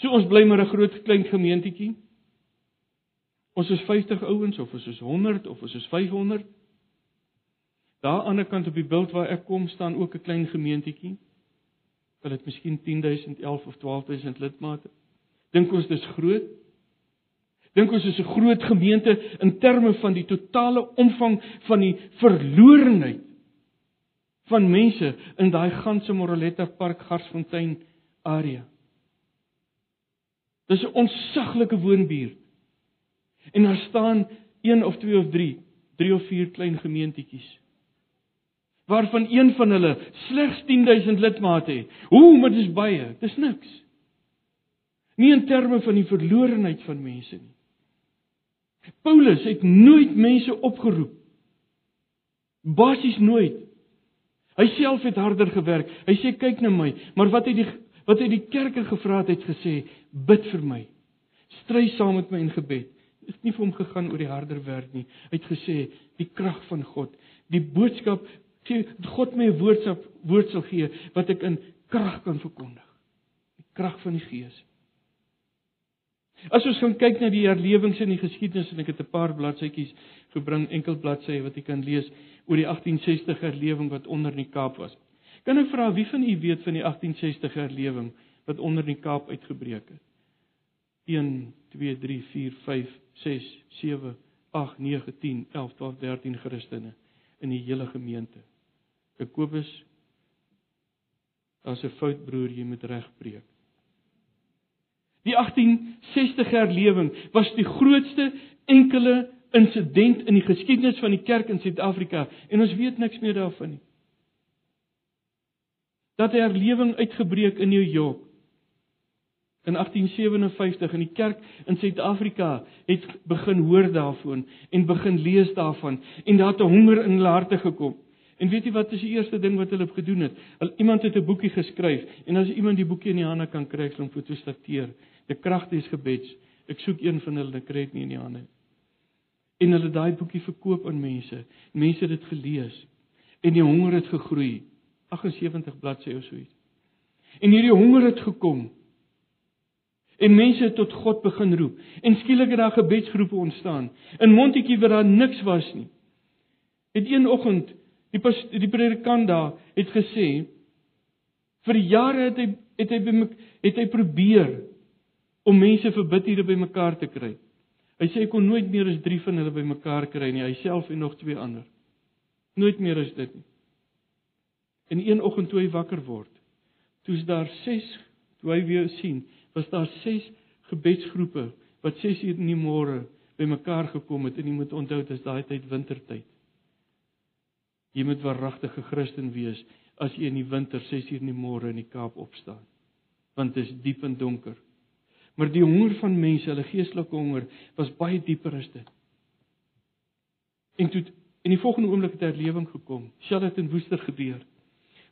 So ons bly maar 'n groot klein gemeentetjie. Ons is 50 ouens of ons is 100 of ons is 500. Daar aan die ander kant op die beeld waar ek kom staan ook 'n klein gemeentetjie wil dit miskien 10000, 11 of 12000 lidmate. Dink ons dis groot? Dink ons is 'n groot gemeente in terme van die totale omvang van die verlorenheid van mense in daai ganse Moroletta Park Garsfontein area. Dis 'n onsaglike woonbuurt. En daar staan 1 of 2 of 3, 3 of 4 klein gemeentetjies waarvan een van hulle slegs 10000 lidmate het. Hoe, maar dis baie. Dis niks. Nie in terme van die verlorenheid van mense nie. Paulus het nooit mense opgeroep. Basies nooit. Hy self het harder gewerk. Hy sê kyk na my, maar wat het die wat het die kerke gevra het gesê, bid vir my. Stry saam met my in gebed. Dit het nie vir hom gegaan oor die harder werk nie. Hy het gesê die krag van God, die boodskap gee God my 'n woord sal woord sal gee wat ek in krag kan verkondig. Die krag van die Gees. As ons gaan kyk na die herlewings in die geskiedenis en ek het 'n paar bladsytjies gebring, enkel bladsye wat jy kan lees oor die 1860 herlewing wat onder in die Kaap was. Kan ek vra wie van u weet van die 1860 herlewing wat onder in die Kaap uitgebreek het? 1 2 3 4 5 6 7 8 9 10 11 12 13 Christene in die hele gemeente. Jakobus Daar's 'n fout broer, jy moet regbreek. Die 1860 herlewing was die grootste enkele insident in die geskiedenis van die kerk in Suid-Afrika en ons weet niks meer daarvan nie. Dat 'n herlewing uitgebreek in New York in 1857 in die kerk in Suid-Afrika het begin hoor daarvan en begin lees daarvan en daar het 'n honger in hulle harte gekom. En weet jy wat is die eerste ding wat hulle gedoen het? Al iemand het 'n boekie geskryf en as iemand die boekie in die hande kan kry, sal hom fotostateer. Die kragte is gebeds. Ek soek een van hulle, ek kry dit nie in die hande. En hulle daai boekie verkoop aan mense. Mense het dit gelees en die honger het gegroei. 78 bladsye of so iets. En hierdie honger het gekom. En mense het tot God begin roep. En skielik het daar gebedsgroepe ontstaan. In Montetjie waar daar niks was nie. Het een oggend Die die predikant daar het gesê vir jare het hy het hy het hy probeer om mense vir bid hier by mekaar te kry. Hy sê hy kon nooit meer as 3 van hulle by mekaar kry nie, hy self en nog twee ander. Nooit meer as dit nie. En een oggend toe hy wakker word, toe's daar 6, toe hy weer sien, was daar 6 gebedsgroepe wat 6 uur in die môre by mekaar gekom het en jy moet onthou dit is daai tyd wintertyd. Jy moet waaragtige Christen wees as jy in die winter 6 uur in die môre in die Kaap opstaan. Want dit is diep en donker. Maar die honger van mense, hulle geestelike honger, was baie dieper as dit. En toe in die volgende oomblik het 'n herlewing gekom. Charlotte en Woester gebeur.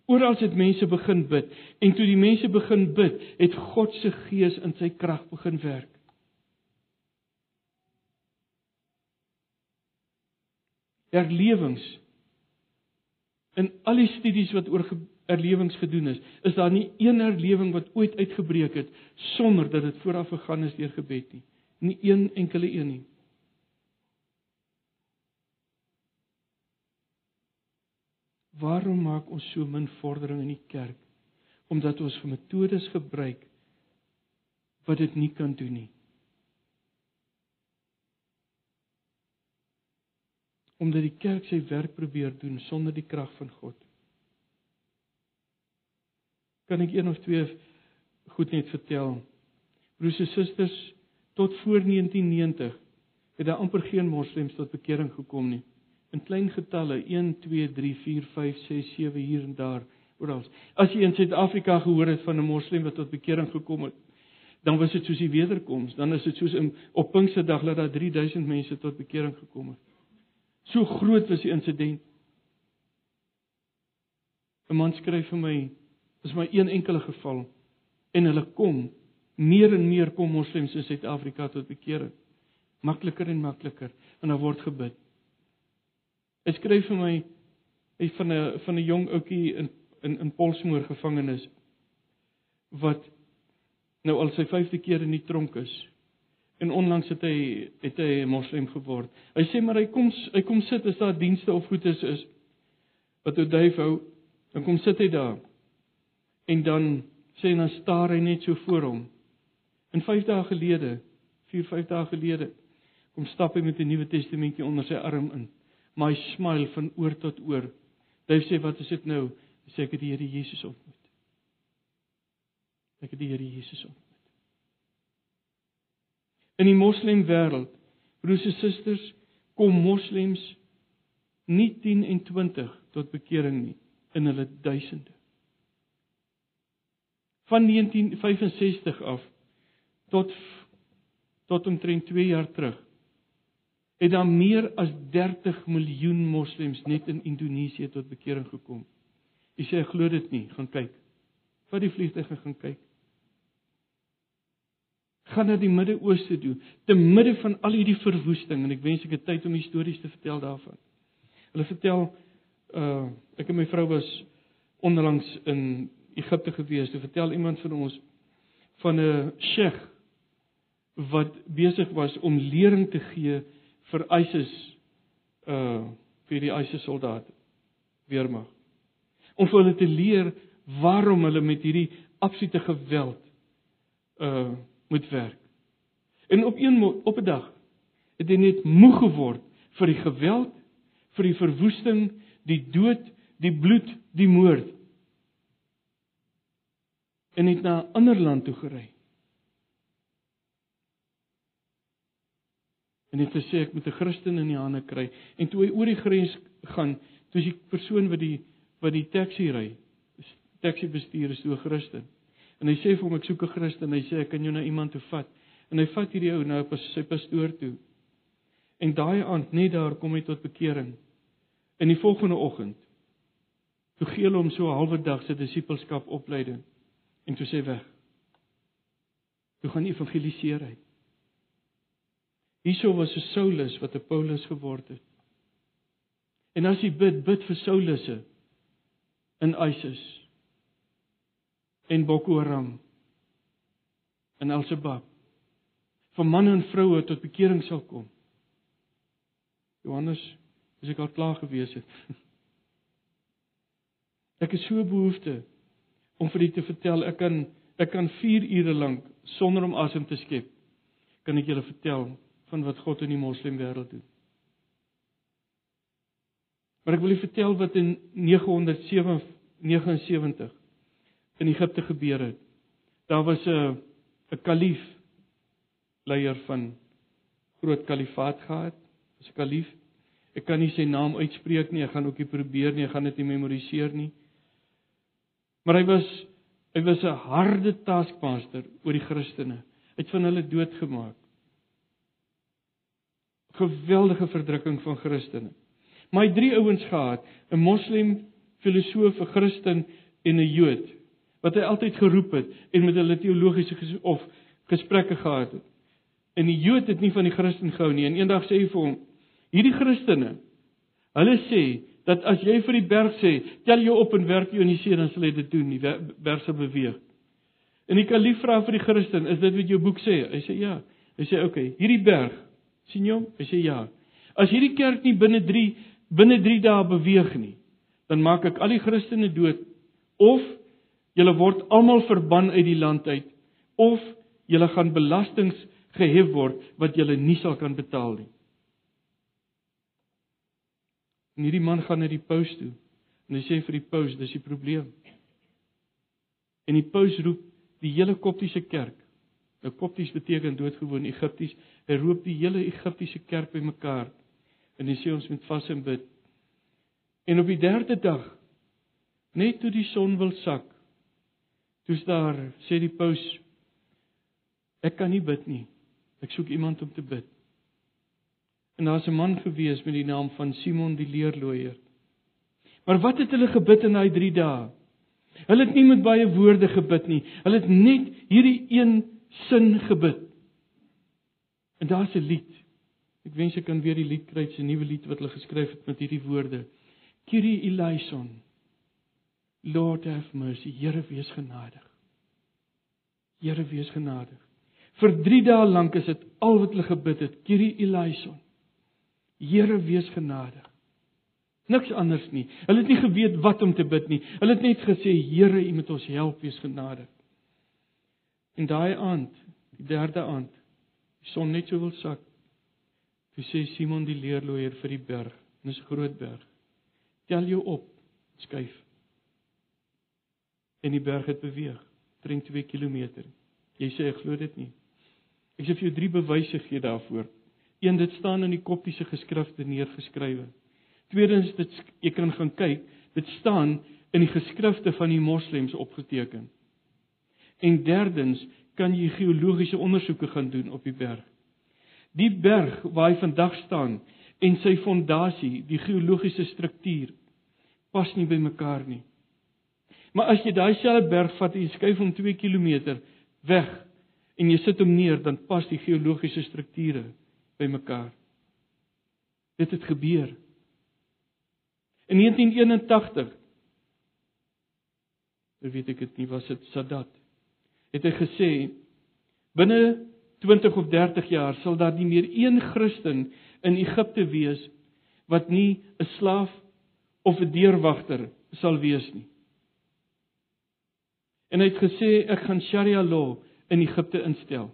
Oral het mense begin bid en toe die mense begin bid, het God se gees in sy krag begin werk. Herlewings In al die studies wat oor erlewings gedoen is, is daar nie een erlewing wat ooit uitgebreek het sonder dat dit vooraf gegaan is deur gebed nie. Nie een enkele een nie. Waarom maak ons so min vordering in die kerk? Omdat ons vir metodes gebruik wat dit nie kan doen nie. omdat die kerk sy werk probeer doen sonder die krag van God. Kan ek een of twee goed net vertel? Broers en susters, tot voor 1990 het daar amper geen moslems tot bekering gekom nie. In klein getalle 1 2 3 4 5 6 7 hier en daar oral. As jy in Suid-Afrika gehoor het van 'n moslem wat tot bekering gekom het, dan was dit soos die wederkoms, dan is dit soos in op Pinksterdag dat daar 3000 mense tot bekering gekom het. So groot was die insident. 'n Man skryf vir my, dis maar een enkele geval en hulle kom meer en meer kom moslems in Suid-Afrika tot bekering. Makliker en makliker en daar word gebid. Hy skryf vir my hy van 'n van 'n jong ouetjie in in in Polsmoor gevangenis wat nou al sy 5de keer in die tronk is En onlangs het hy het hy 'n moslim geword. Hy sê maar hy kom hy kom sit as daar dienste of goed is is wat hy duif hou, dan kom sit hy daar. En dan sê hy dan staar hy net so voor hom. En 5 dae gelede, 4 5 dae gelede, kom stap hy met 'n Nuwe Testamentjie onder sy arm in. My smile van oor tot oor. Hy sê wat is dit nou? Hy sê ek het die Here Jesus ontmoet. Ek het die Here Jesus ontmoet. In die moslem wêreld, broers en susters, kom moslems nie 10 en 20 tot bekering nie, in hulle duisende. Van 1965 af tot tot omtrent 2 jaar terug het daar meer as 30 miljoen moslems net in Indonesië tot bekering gekom. Jy sê glo dit nie, gaan kyk. Vat die vliegtuig en gaan kyk gaan na die Midde-Ooste toe, te midde van al hierdie verwoesting en ek wens ek het tyd om stories te vertel daarvan. Hulle vertel uh ek en my vrou was onlangs in Egipte gewees. Toe vertel iemand van ons van 'n sheikh wat besig was om lering te gee vir ISIS uh vir die ISIS soldate weermag. Om vir hulle te leer waarom hulle met hierdie absolute geweld uh moet werk. En op een op 'n dag het hy net moeg geword vir die geweld, vir die verwoesting, die dood, die bloed, die moord. En het na 'n ander land toe gery. En het gesê ek moet 'n Christen in die hande kry. En toe hy oor die grens gaan, toe is die persoon wat die wat die taxi ry, taxi bestuur is toe 'n Christen. En hy sê vir hom ek soek 'n Christen. Hy sê ek kan jou na iemand toe vat. En hy vat hierdie ou nou op sy pastoor toe. En daai aand net daar kom hy tot bekering. In die volgende oggend toe gee hulle hom so 'n halwe dag se disippelskap opleiding en toe sê weg. Toe gaan evangeliseer hy. Hierso was 'n Saulus wat 'n Paulus geword het. En as jy bid, bid vir Saulusse in ISIS en Boko Haram en Al-Shabaab vir manne en vroue tot bekering sal kom. Johannes, as ek al klaar gewees het. (laughs) Ek het so behoefte om vir u te vertel, ek kan ek kan 4 ure lank sonder om asem te skep kan ek julle vertel van wat God in die moslim wêreld doen. Maar ek wil julle vertel wat in 979 in Egipte gebeur het. Daar was 'n 'n kalif leier van groot kalifaat gehad. Was 'n kalif. Ek kan nie sy naam uitspreek nie. Ek gaan ook nie probeer nie. Ek gaan dit nie memoriseer nie. Maar hy was hy was 'n harde taskmaster oor die Christene. Hy het van hulle doodgemaak geweldige verdrukking van Christene. Maar hy drie ouens gehad, 'n moslim, filosoof, 'n Christen en 'n Jood wat hy altyd geroep het en met hulle teologiese ges of gesprekke gehad het. En die Jood het nie van die Christen gehou nie en eendag sê hy vir hom: "Hierdie Christene, hulle sê dat as jy vir die berg sê, tel jou op en werp jou in die see, dan sal hy dit doen, die berg sal beweeg." En die kalif vra vir die Christen: "Is dit wat jou boek sê?" Hy sê: "Ja." Hy sê: "Oké, okay, hierdie berg sien jy hom? Hy sê ja. As hierdie kerk nie binne 3 binne 3 dae beweeg nie, dan maak ek al die Christene dood of julle word almal verban uit die land uit of julle gaan belastings gehef word wat julle nie sal kan betaal nie. En hierdie man gaan na die paus toe en hy sê vir die paus, dis die probleem. En die paus roep die hele koptiese kerk Nou Kopties beteken doodgewoon Egipties. Hy roep die hele Egiptiese kerk bymekaar. En hy sê ons moet vas en bid. En op die derde dag net toe die son wil sak, toe's daar sê die paus ek kan nie bid nie. Ek soek iemand om te bid. En daar's 'n man gewees met die naam van Simon die leerlooier. Maar wat het hulle gebid in daai 3 dae? Hulle het nie met baie woorde gebid nie. Hulle het net hierdie een sin gebid. En daar's 'n lied. Ek wens ek kan weer die lied kry, 'n nuwe lied wat hulle geskryf het met hierdie woorde. Kyrie eleison. Lord have mercy. Here wees genadig. Here wees genadig. Vir 3 dae lank is dit al wat hulle gebid het. Kyrie eleison. Here wees genadig. Niks anders nie. Hulle het nie geweet wat om te bid nie. Hulle het net gesê Here, U moet ons help wees genadig. En daai aand, die derde aand, die son net so wil sak. Toe sê Simon die leerlooier vir die berg, en dis 'n groot berg. Tel jou op, skuif. En die berg het beweeg, drink 2 km. Jy sê ek glo dit nie. Ek sê vir jou drie bewyse gee daarvoor. Een, dit staan in die koptiese geskrifte neergeskrywe. Tweedens, dit jy kan gaan kyk, dit staan in die geskrifte van die moslems opgeteken. En derdens kan jy geologiese ondersoeke gaan doen op die berg. Die berg waar hy vandag staan en sy fondasie, die geologiese struktuur pas nie by mekaar nie. Maar as jy daai selfde berg vat en skuif hom 2 km weg en jy sit hom neer, dan pas die geologiese strukture by mekaar. Dit het gebeur. In 1981 weet ek dit nie was dit Sadat het hy gesê binne 20 of 30 jaar sal daar nie meer een Christen in Egipte wees wat nie 'n slaaf of 'n deurwagter sal wees nie. En hy het gesê ek gaan Sharia law in Egipte instel.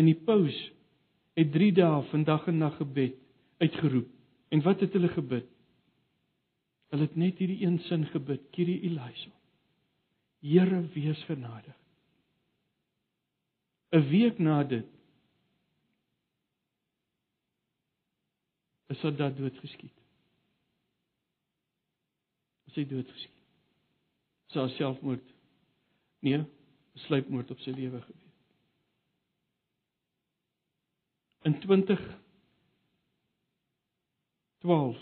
En die paus het 3 dae vandag en nag gebed uitgeroep. En wat het hulle gebid? Hulle het net hierdie een sin gebid, Kyrie eleison. Here wees genadig. 'n Week na dit is hy dood geskiet. Is hy dood geskiet? Sy selfmoord. Nee, besluitmoord op sy lewe gewees. In 20 12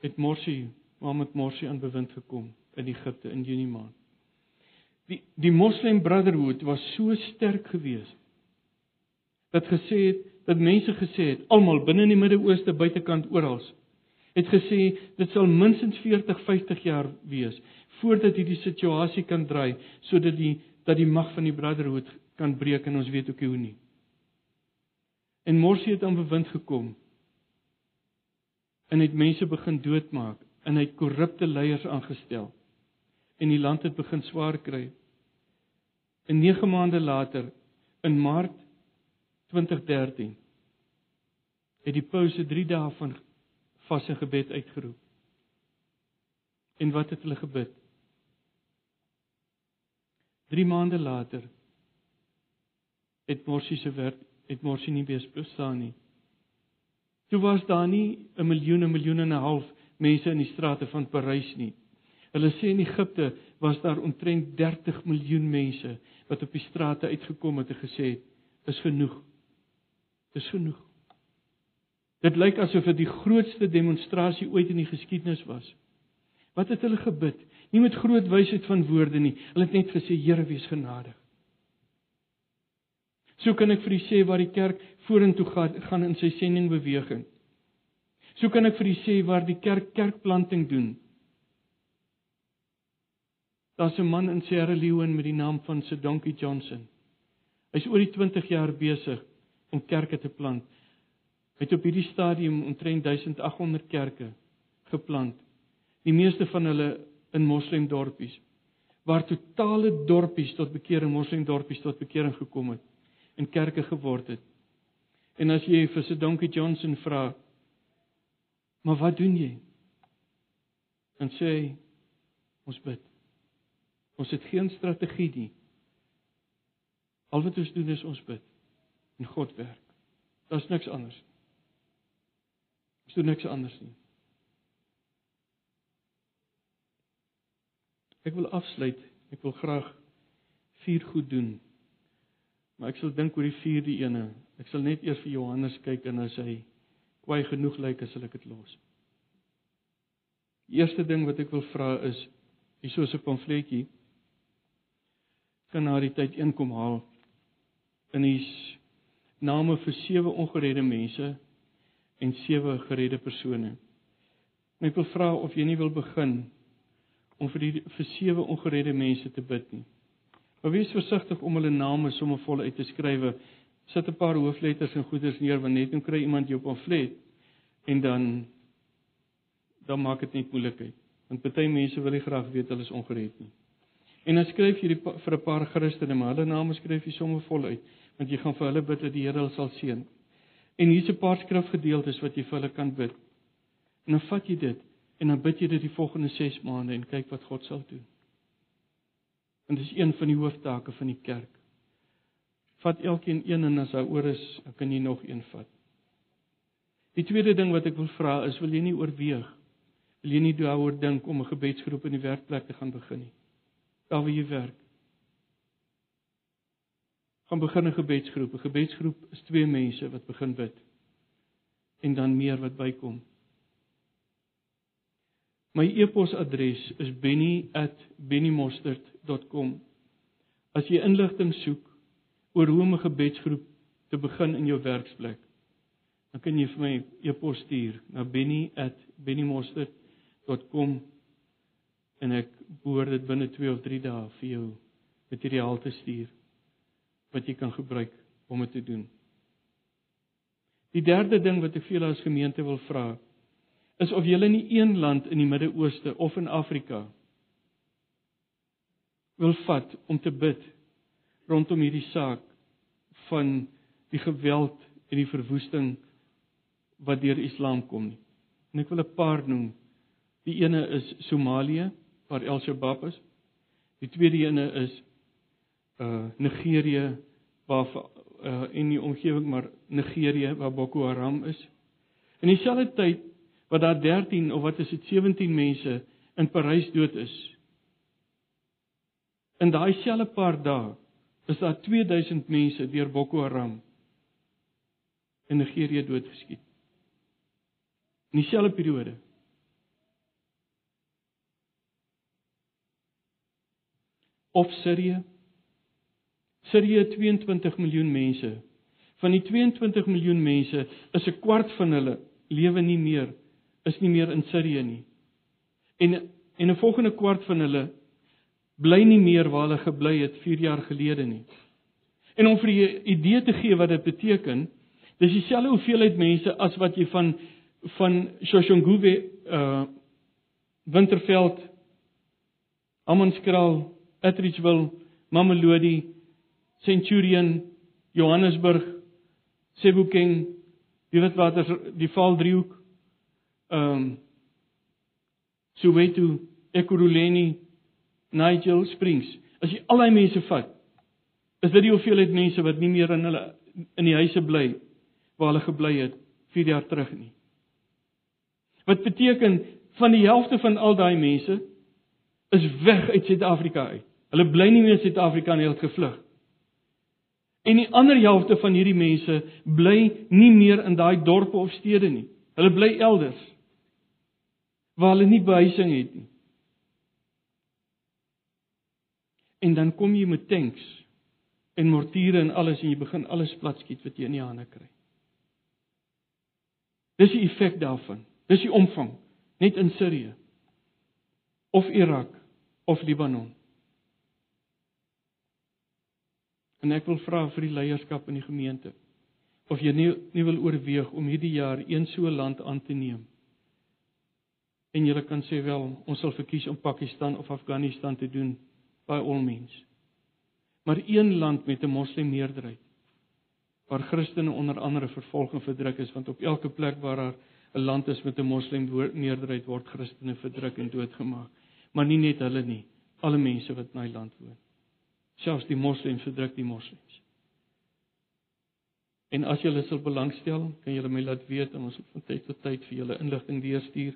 het Morsi, Mohammed Morsi aan bewind gekom in Egipte in Junie maand. Die die Moslem Brotherhood was so sterk geweest dat gesê het dat mense gesê het almal binne in die Midde-Ooste buitekant oral het gesê dit sal minstens 40 50 jaar wees voordat hierdie situasie kan draai sodat die dat die mag van die Brotherhood kan breek en ons weet ook hoe nie. En Morsi het aan bewind gekom en het mense begin doodmaak en hy het korrupte leiers aangestel en die land het begin swaar kry. En 9 maande later in Maart 2013 het die pouse 3 dae van vas en gebed uitgeroep. En wat het hulle gebid? 3 maande later het Morsi se werk het Morsi nie weer bestaan nie. Toe was daar nie 'n miljoen en miljoene en 'n half mense in die strate van Parys nie. Hulle sê in Egipte was daar omtrent 30 miljoen mense wat op die strate uitgekom het en gesê het: "Is genoeg. Dis genoeg." Dit lyk asof dit die grootste demonstrasie ooit in die geskiedenis was. Wat het hulle gebid? Nie met groot wysheid van woorde nie. Hulle het net gesê Here wees genadig. So kan ek vir u sê waar die kerk vorentoe gaan gaan in sy sendingbeweging. So kan ek vir u sê waar die kerk kerkplanting doen. Daar's 'n man in Sierra Leone met die naam van Sedonkie Johnson. Hy's oor die 20 jaar besig om kerke te plant het op hierdie stadium omtrent 1800 kerke geplant. Die meeste van hulle in moslem dorpies waar totale dorpies tot bekering moslem dorpies tot bekering gekom het en kerke geword het. En as jy vir se Donkie Johnson vra, maar wat doen jy? En sê ons bid. Ons het geen strategie nie. Al wat ons doen is ons bid en God werk. Daar's niks anders nie. Ons doen niks anders nie. Ek wil afsluit. Ek wil graag vier goed doen. Maar ek sal dink oor die vierde ene. Ek sal net eers vir Johannes kyk en as hy kwai genoeg lyk, sal ek dit los. Die eerste ding wat ek wil vra is hier so 'n pamfletjie kan na die tyd inkom haal in die name vir sewe ongeredde mense en sewe geredde persone. En ek wil vra of jy nie wil begin om vir die vir sewe ongeredde mense te bid nie. Maar wees versigtig om hulle name sommer vol uit te skrywe. Sit 'n paar hoofletters en goeders neer want net dan kry iemand jou pamflet en dan dan maak dit net moeilikheid. Want baie mense wil nie graag weet hulle is ongered nie. En dan skryf jy die, vir 'n paar Christene, maar hulle name skryf jy sommer vol uit want jy gaan vir hulle bid dat die Here hulle sal seën. En hier's 'n paar skrifgedeeltes wat jy vir hulle kan bid. En dan vat jy dit en dan bid jy dit die volgende 6 maande en kyk wat God sal doen. En dis een van die hooftake van die kerk. Vat elkeen een en as hy oor is, kan jy nog een vat. Die tweede ding wat ek wil vra is, wil jy nie oorweeg? Wil jy nie daaroor dink om 'n gebedsgroep in die werkplek te gaan begin nie? Daar waar jy werk gaan begin 'n gebedsgroep. 'n Gebedsgroep is twee mense wat begin bid en dan meer wat bykom. My e-posadres is benny@bennymostert.com. As jy inligting soek oor hoe om 'n gebedsgroep te begin in jou werksplek, dan kan jy vir my e-pos stuur na benny@bennymostert.com en ek behoort dit binne 2 of 3 dae vir jou materiaal te stuur wat jy kan gebruik om dit te doen. Die derde ding wat ek vir julle as gemeente wil vra, is of julle nie een land in die Midde-Ooste of in Afrika wil vat om te bid rondom hierdie saak van die geweld en die verwoesting wat deur Islam kom nie. En ek wil 'n paar noem. Die ene is Somalië waar Al-Shabaab is. Die tweede ene is uh Nigerië waar uh in die omgewing maar Nigerië waar Boko Haram is. In dieselfde tyd wat daar 13 of wat is dit 17 mense in Parys dood is. In daai selfde paar dae is daar 2000 mense deur Boko Haram in Nigerië doodgeskiet. In dieselfde periode. Of Sirië. Sirië 22 miljoen mense. Van die 22 miljoen mense is 'n kwart van hulle lewe nie meer is nie meer in Sirië nie. En en 'n volgende kwart van hulle bly nie meer waar hulle gebly het 4 jaar gelede nie. En om vir 'n idee te gee wat dit beteken, dis dieselfde hoeveelheid mense as wat jy van van Shoshonguve uh Winterveld Amanskraal, Atteridgeville, Mamelodi, Centurion, Johannesburg, Sebokeng, die Witwaters, die Vaaldriehoek, ehm um, Soweto, Ekurhuleni, Nigel Springs. As jy al daai mense vat, is dit die hoeveelheid mense wat nie meer in hulle in die huise bly waar hulle gebly het 4 jaar terug nie. Wat beteken van die helfte van al daai mense is weg uit Suid-Afrika uit. Hulle bly nie meer in Suid-Afrika nie, hulle het gevlug. En die ander helfte van hierdie mense bly nie meer in daai dorpe of stede nie. Hulle bly elders waar hulle nie behuising het nie. En dan kom jy met tanks en mortiere en alles en jy begin alles platskiet wat jy in die hande kry. Dis die effek daarvan. Dis die omvang net in Sirië of Irak of Libanon. En ek wil vra vir die leierskap in die gemeente of jy nie nie wil oorweeg om hierdie jaar een so land aan te neem. En jy kan sê wel, ons sal verkies om Pakistan of Afghanistan te doen by al mens. Maar een land met 'n moslim meerderheid waar Christene onder andere vervolg en verdruk is want op elke plek waar daar 'n land is met 'n moslim meerderheid word Christene verdruk en doodgemaak. Maar nie net hulle nie, alle mense wat in daai land woon. Selfs die moslems verdruk die moslems. En as julle sal belangstel, kan julle my laat weet en ons van tyd tot tyd vir julle inligting deurstuur.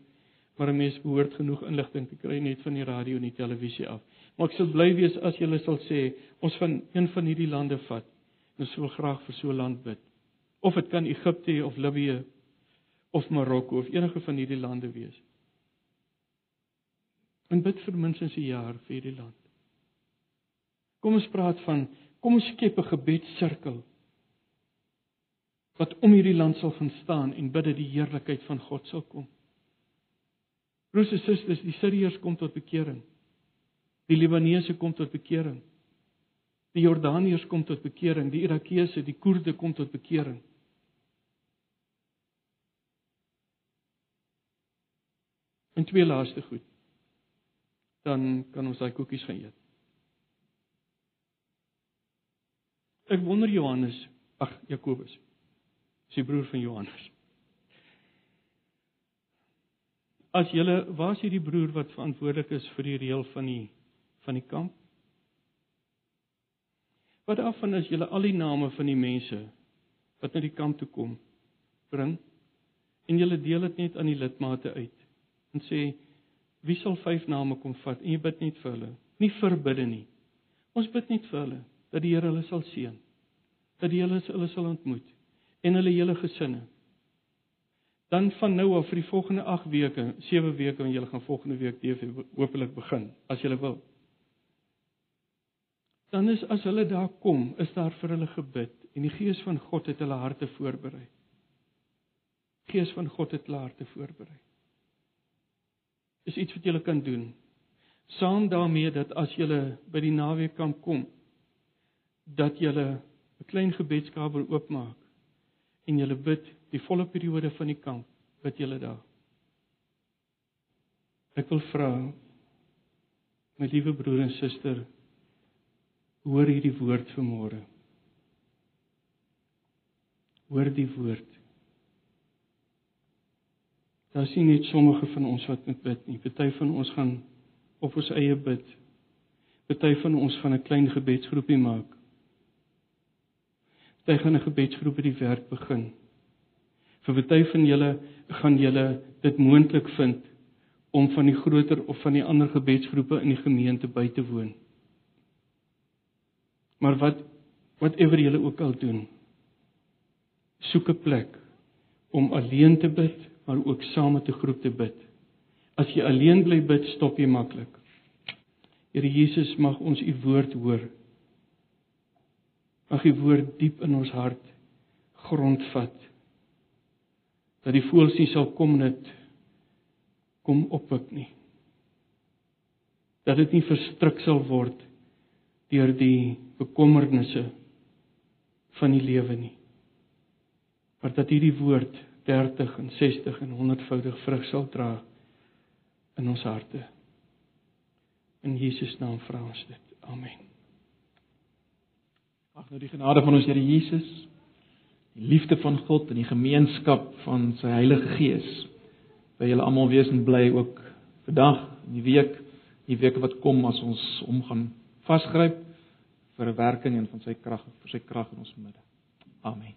Maar 'n mens behoort genoeg inligting te kry net van die radio en die televisie af. Maar ek sal bly wees as julle sal sê ons van een van hierdie lande vat. Ons wil graag vir so 'n land bid. Of dit kan Egipte of Libië of Marokko of enige van hierdie lande wees. En bid vir minstens 'n jaar vir hierdie land. Kom ons praat van kom ons skep 'n gebedssirkel wat om hierdie land sal gaan staan en bid dat die heerlikheid van God sal kom. Broers en susters, die Siriërs kom tot bekering. Die Libanese kom tot bekering. Die Jordaniërs kom tot bekering, die Irakese, die Koerde kom tot bekering. En twee laaste goed. Dan kan ons daai koekies gaan eet. Ek wonder Johannes, ag Jakobus. Sy broer van Johannes. As waar is hierdie broer wat verantwoordelik is vir die reël van die van die kamp? Wat daarvan is julle al die name van die mense wat na die kamp toe kom bring? En julle deel dit net aan die lidmate uit en sê wie sal vyf name kom vat? En jy bid net vir hulle. Nie verbidde nie. Ons bid net vir hulle dat die Here hulle sal seën dat die Here hulle sal ontmoet en hulle hele gesinne. Dan van nou af vir die volgende 8 weke 7 weke en julle gaan volgende week TV hopelik begin as julle wil dan is as hulle daar kom, is daar vir hulle gebid en die gees van God het hulle harte voorberei. Gees van God het hulle harte voorberei. Is iets wat jy kan doen. Saam daarmee dat as jy by die naweek kan kom, dat jy 'n klein gebedskamer oopmaak en jy bid die volle periode van die kamp, bid jy daar. Ek wil vra my liewe broer en suster, hoor hierdie woord vanmôre. Hoor die woord. Daar sien net sommige van ons wat met bid nie. Party van ons gaan op ons eie bid. Party van ons gaan 'n klein gebedsgroepie maak. Party gaan 'n gebedsgroep by die werk begin. Vir party van julle gaan julle dit moontlik vind om van die groter of van die ander gebedsgroepe in die gemeente by te woon. Maar wat whatever julle ook al doen, soek 'n plek om alleen te bid maar ook saam met 'n groep te bid. As jy alleen bly bid, stop jy maklik. Here Jesus, mag ons u woord hoor. Mag u woord diep in ons hart grondvat. Dat die voëls nie sal kom net kom oppik nie. Dat dit nie verstrik sal word deur die bekommernisse van die lewe nie. Maar dat hierdie woord 30 en 60 en 100voudig vrug sal dra in ons harte. In Jesus naam vra ons dit. Amen. Ag nou die genade van ons Here Jesus, die liefde van God en die gemeenskap van sy Heilige Gees by julle almal wees en bly ook vandag die week, die weke wat kom as ons hom gaan vasgryp vir 'n werking en van sy krag vir sy krag in ons midde. Amen.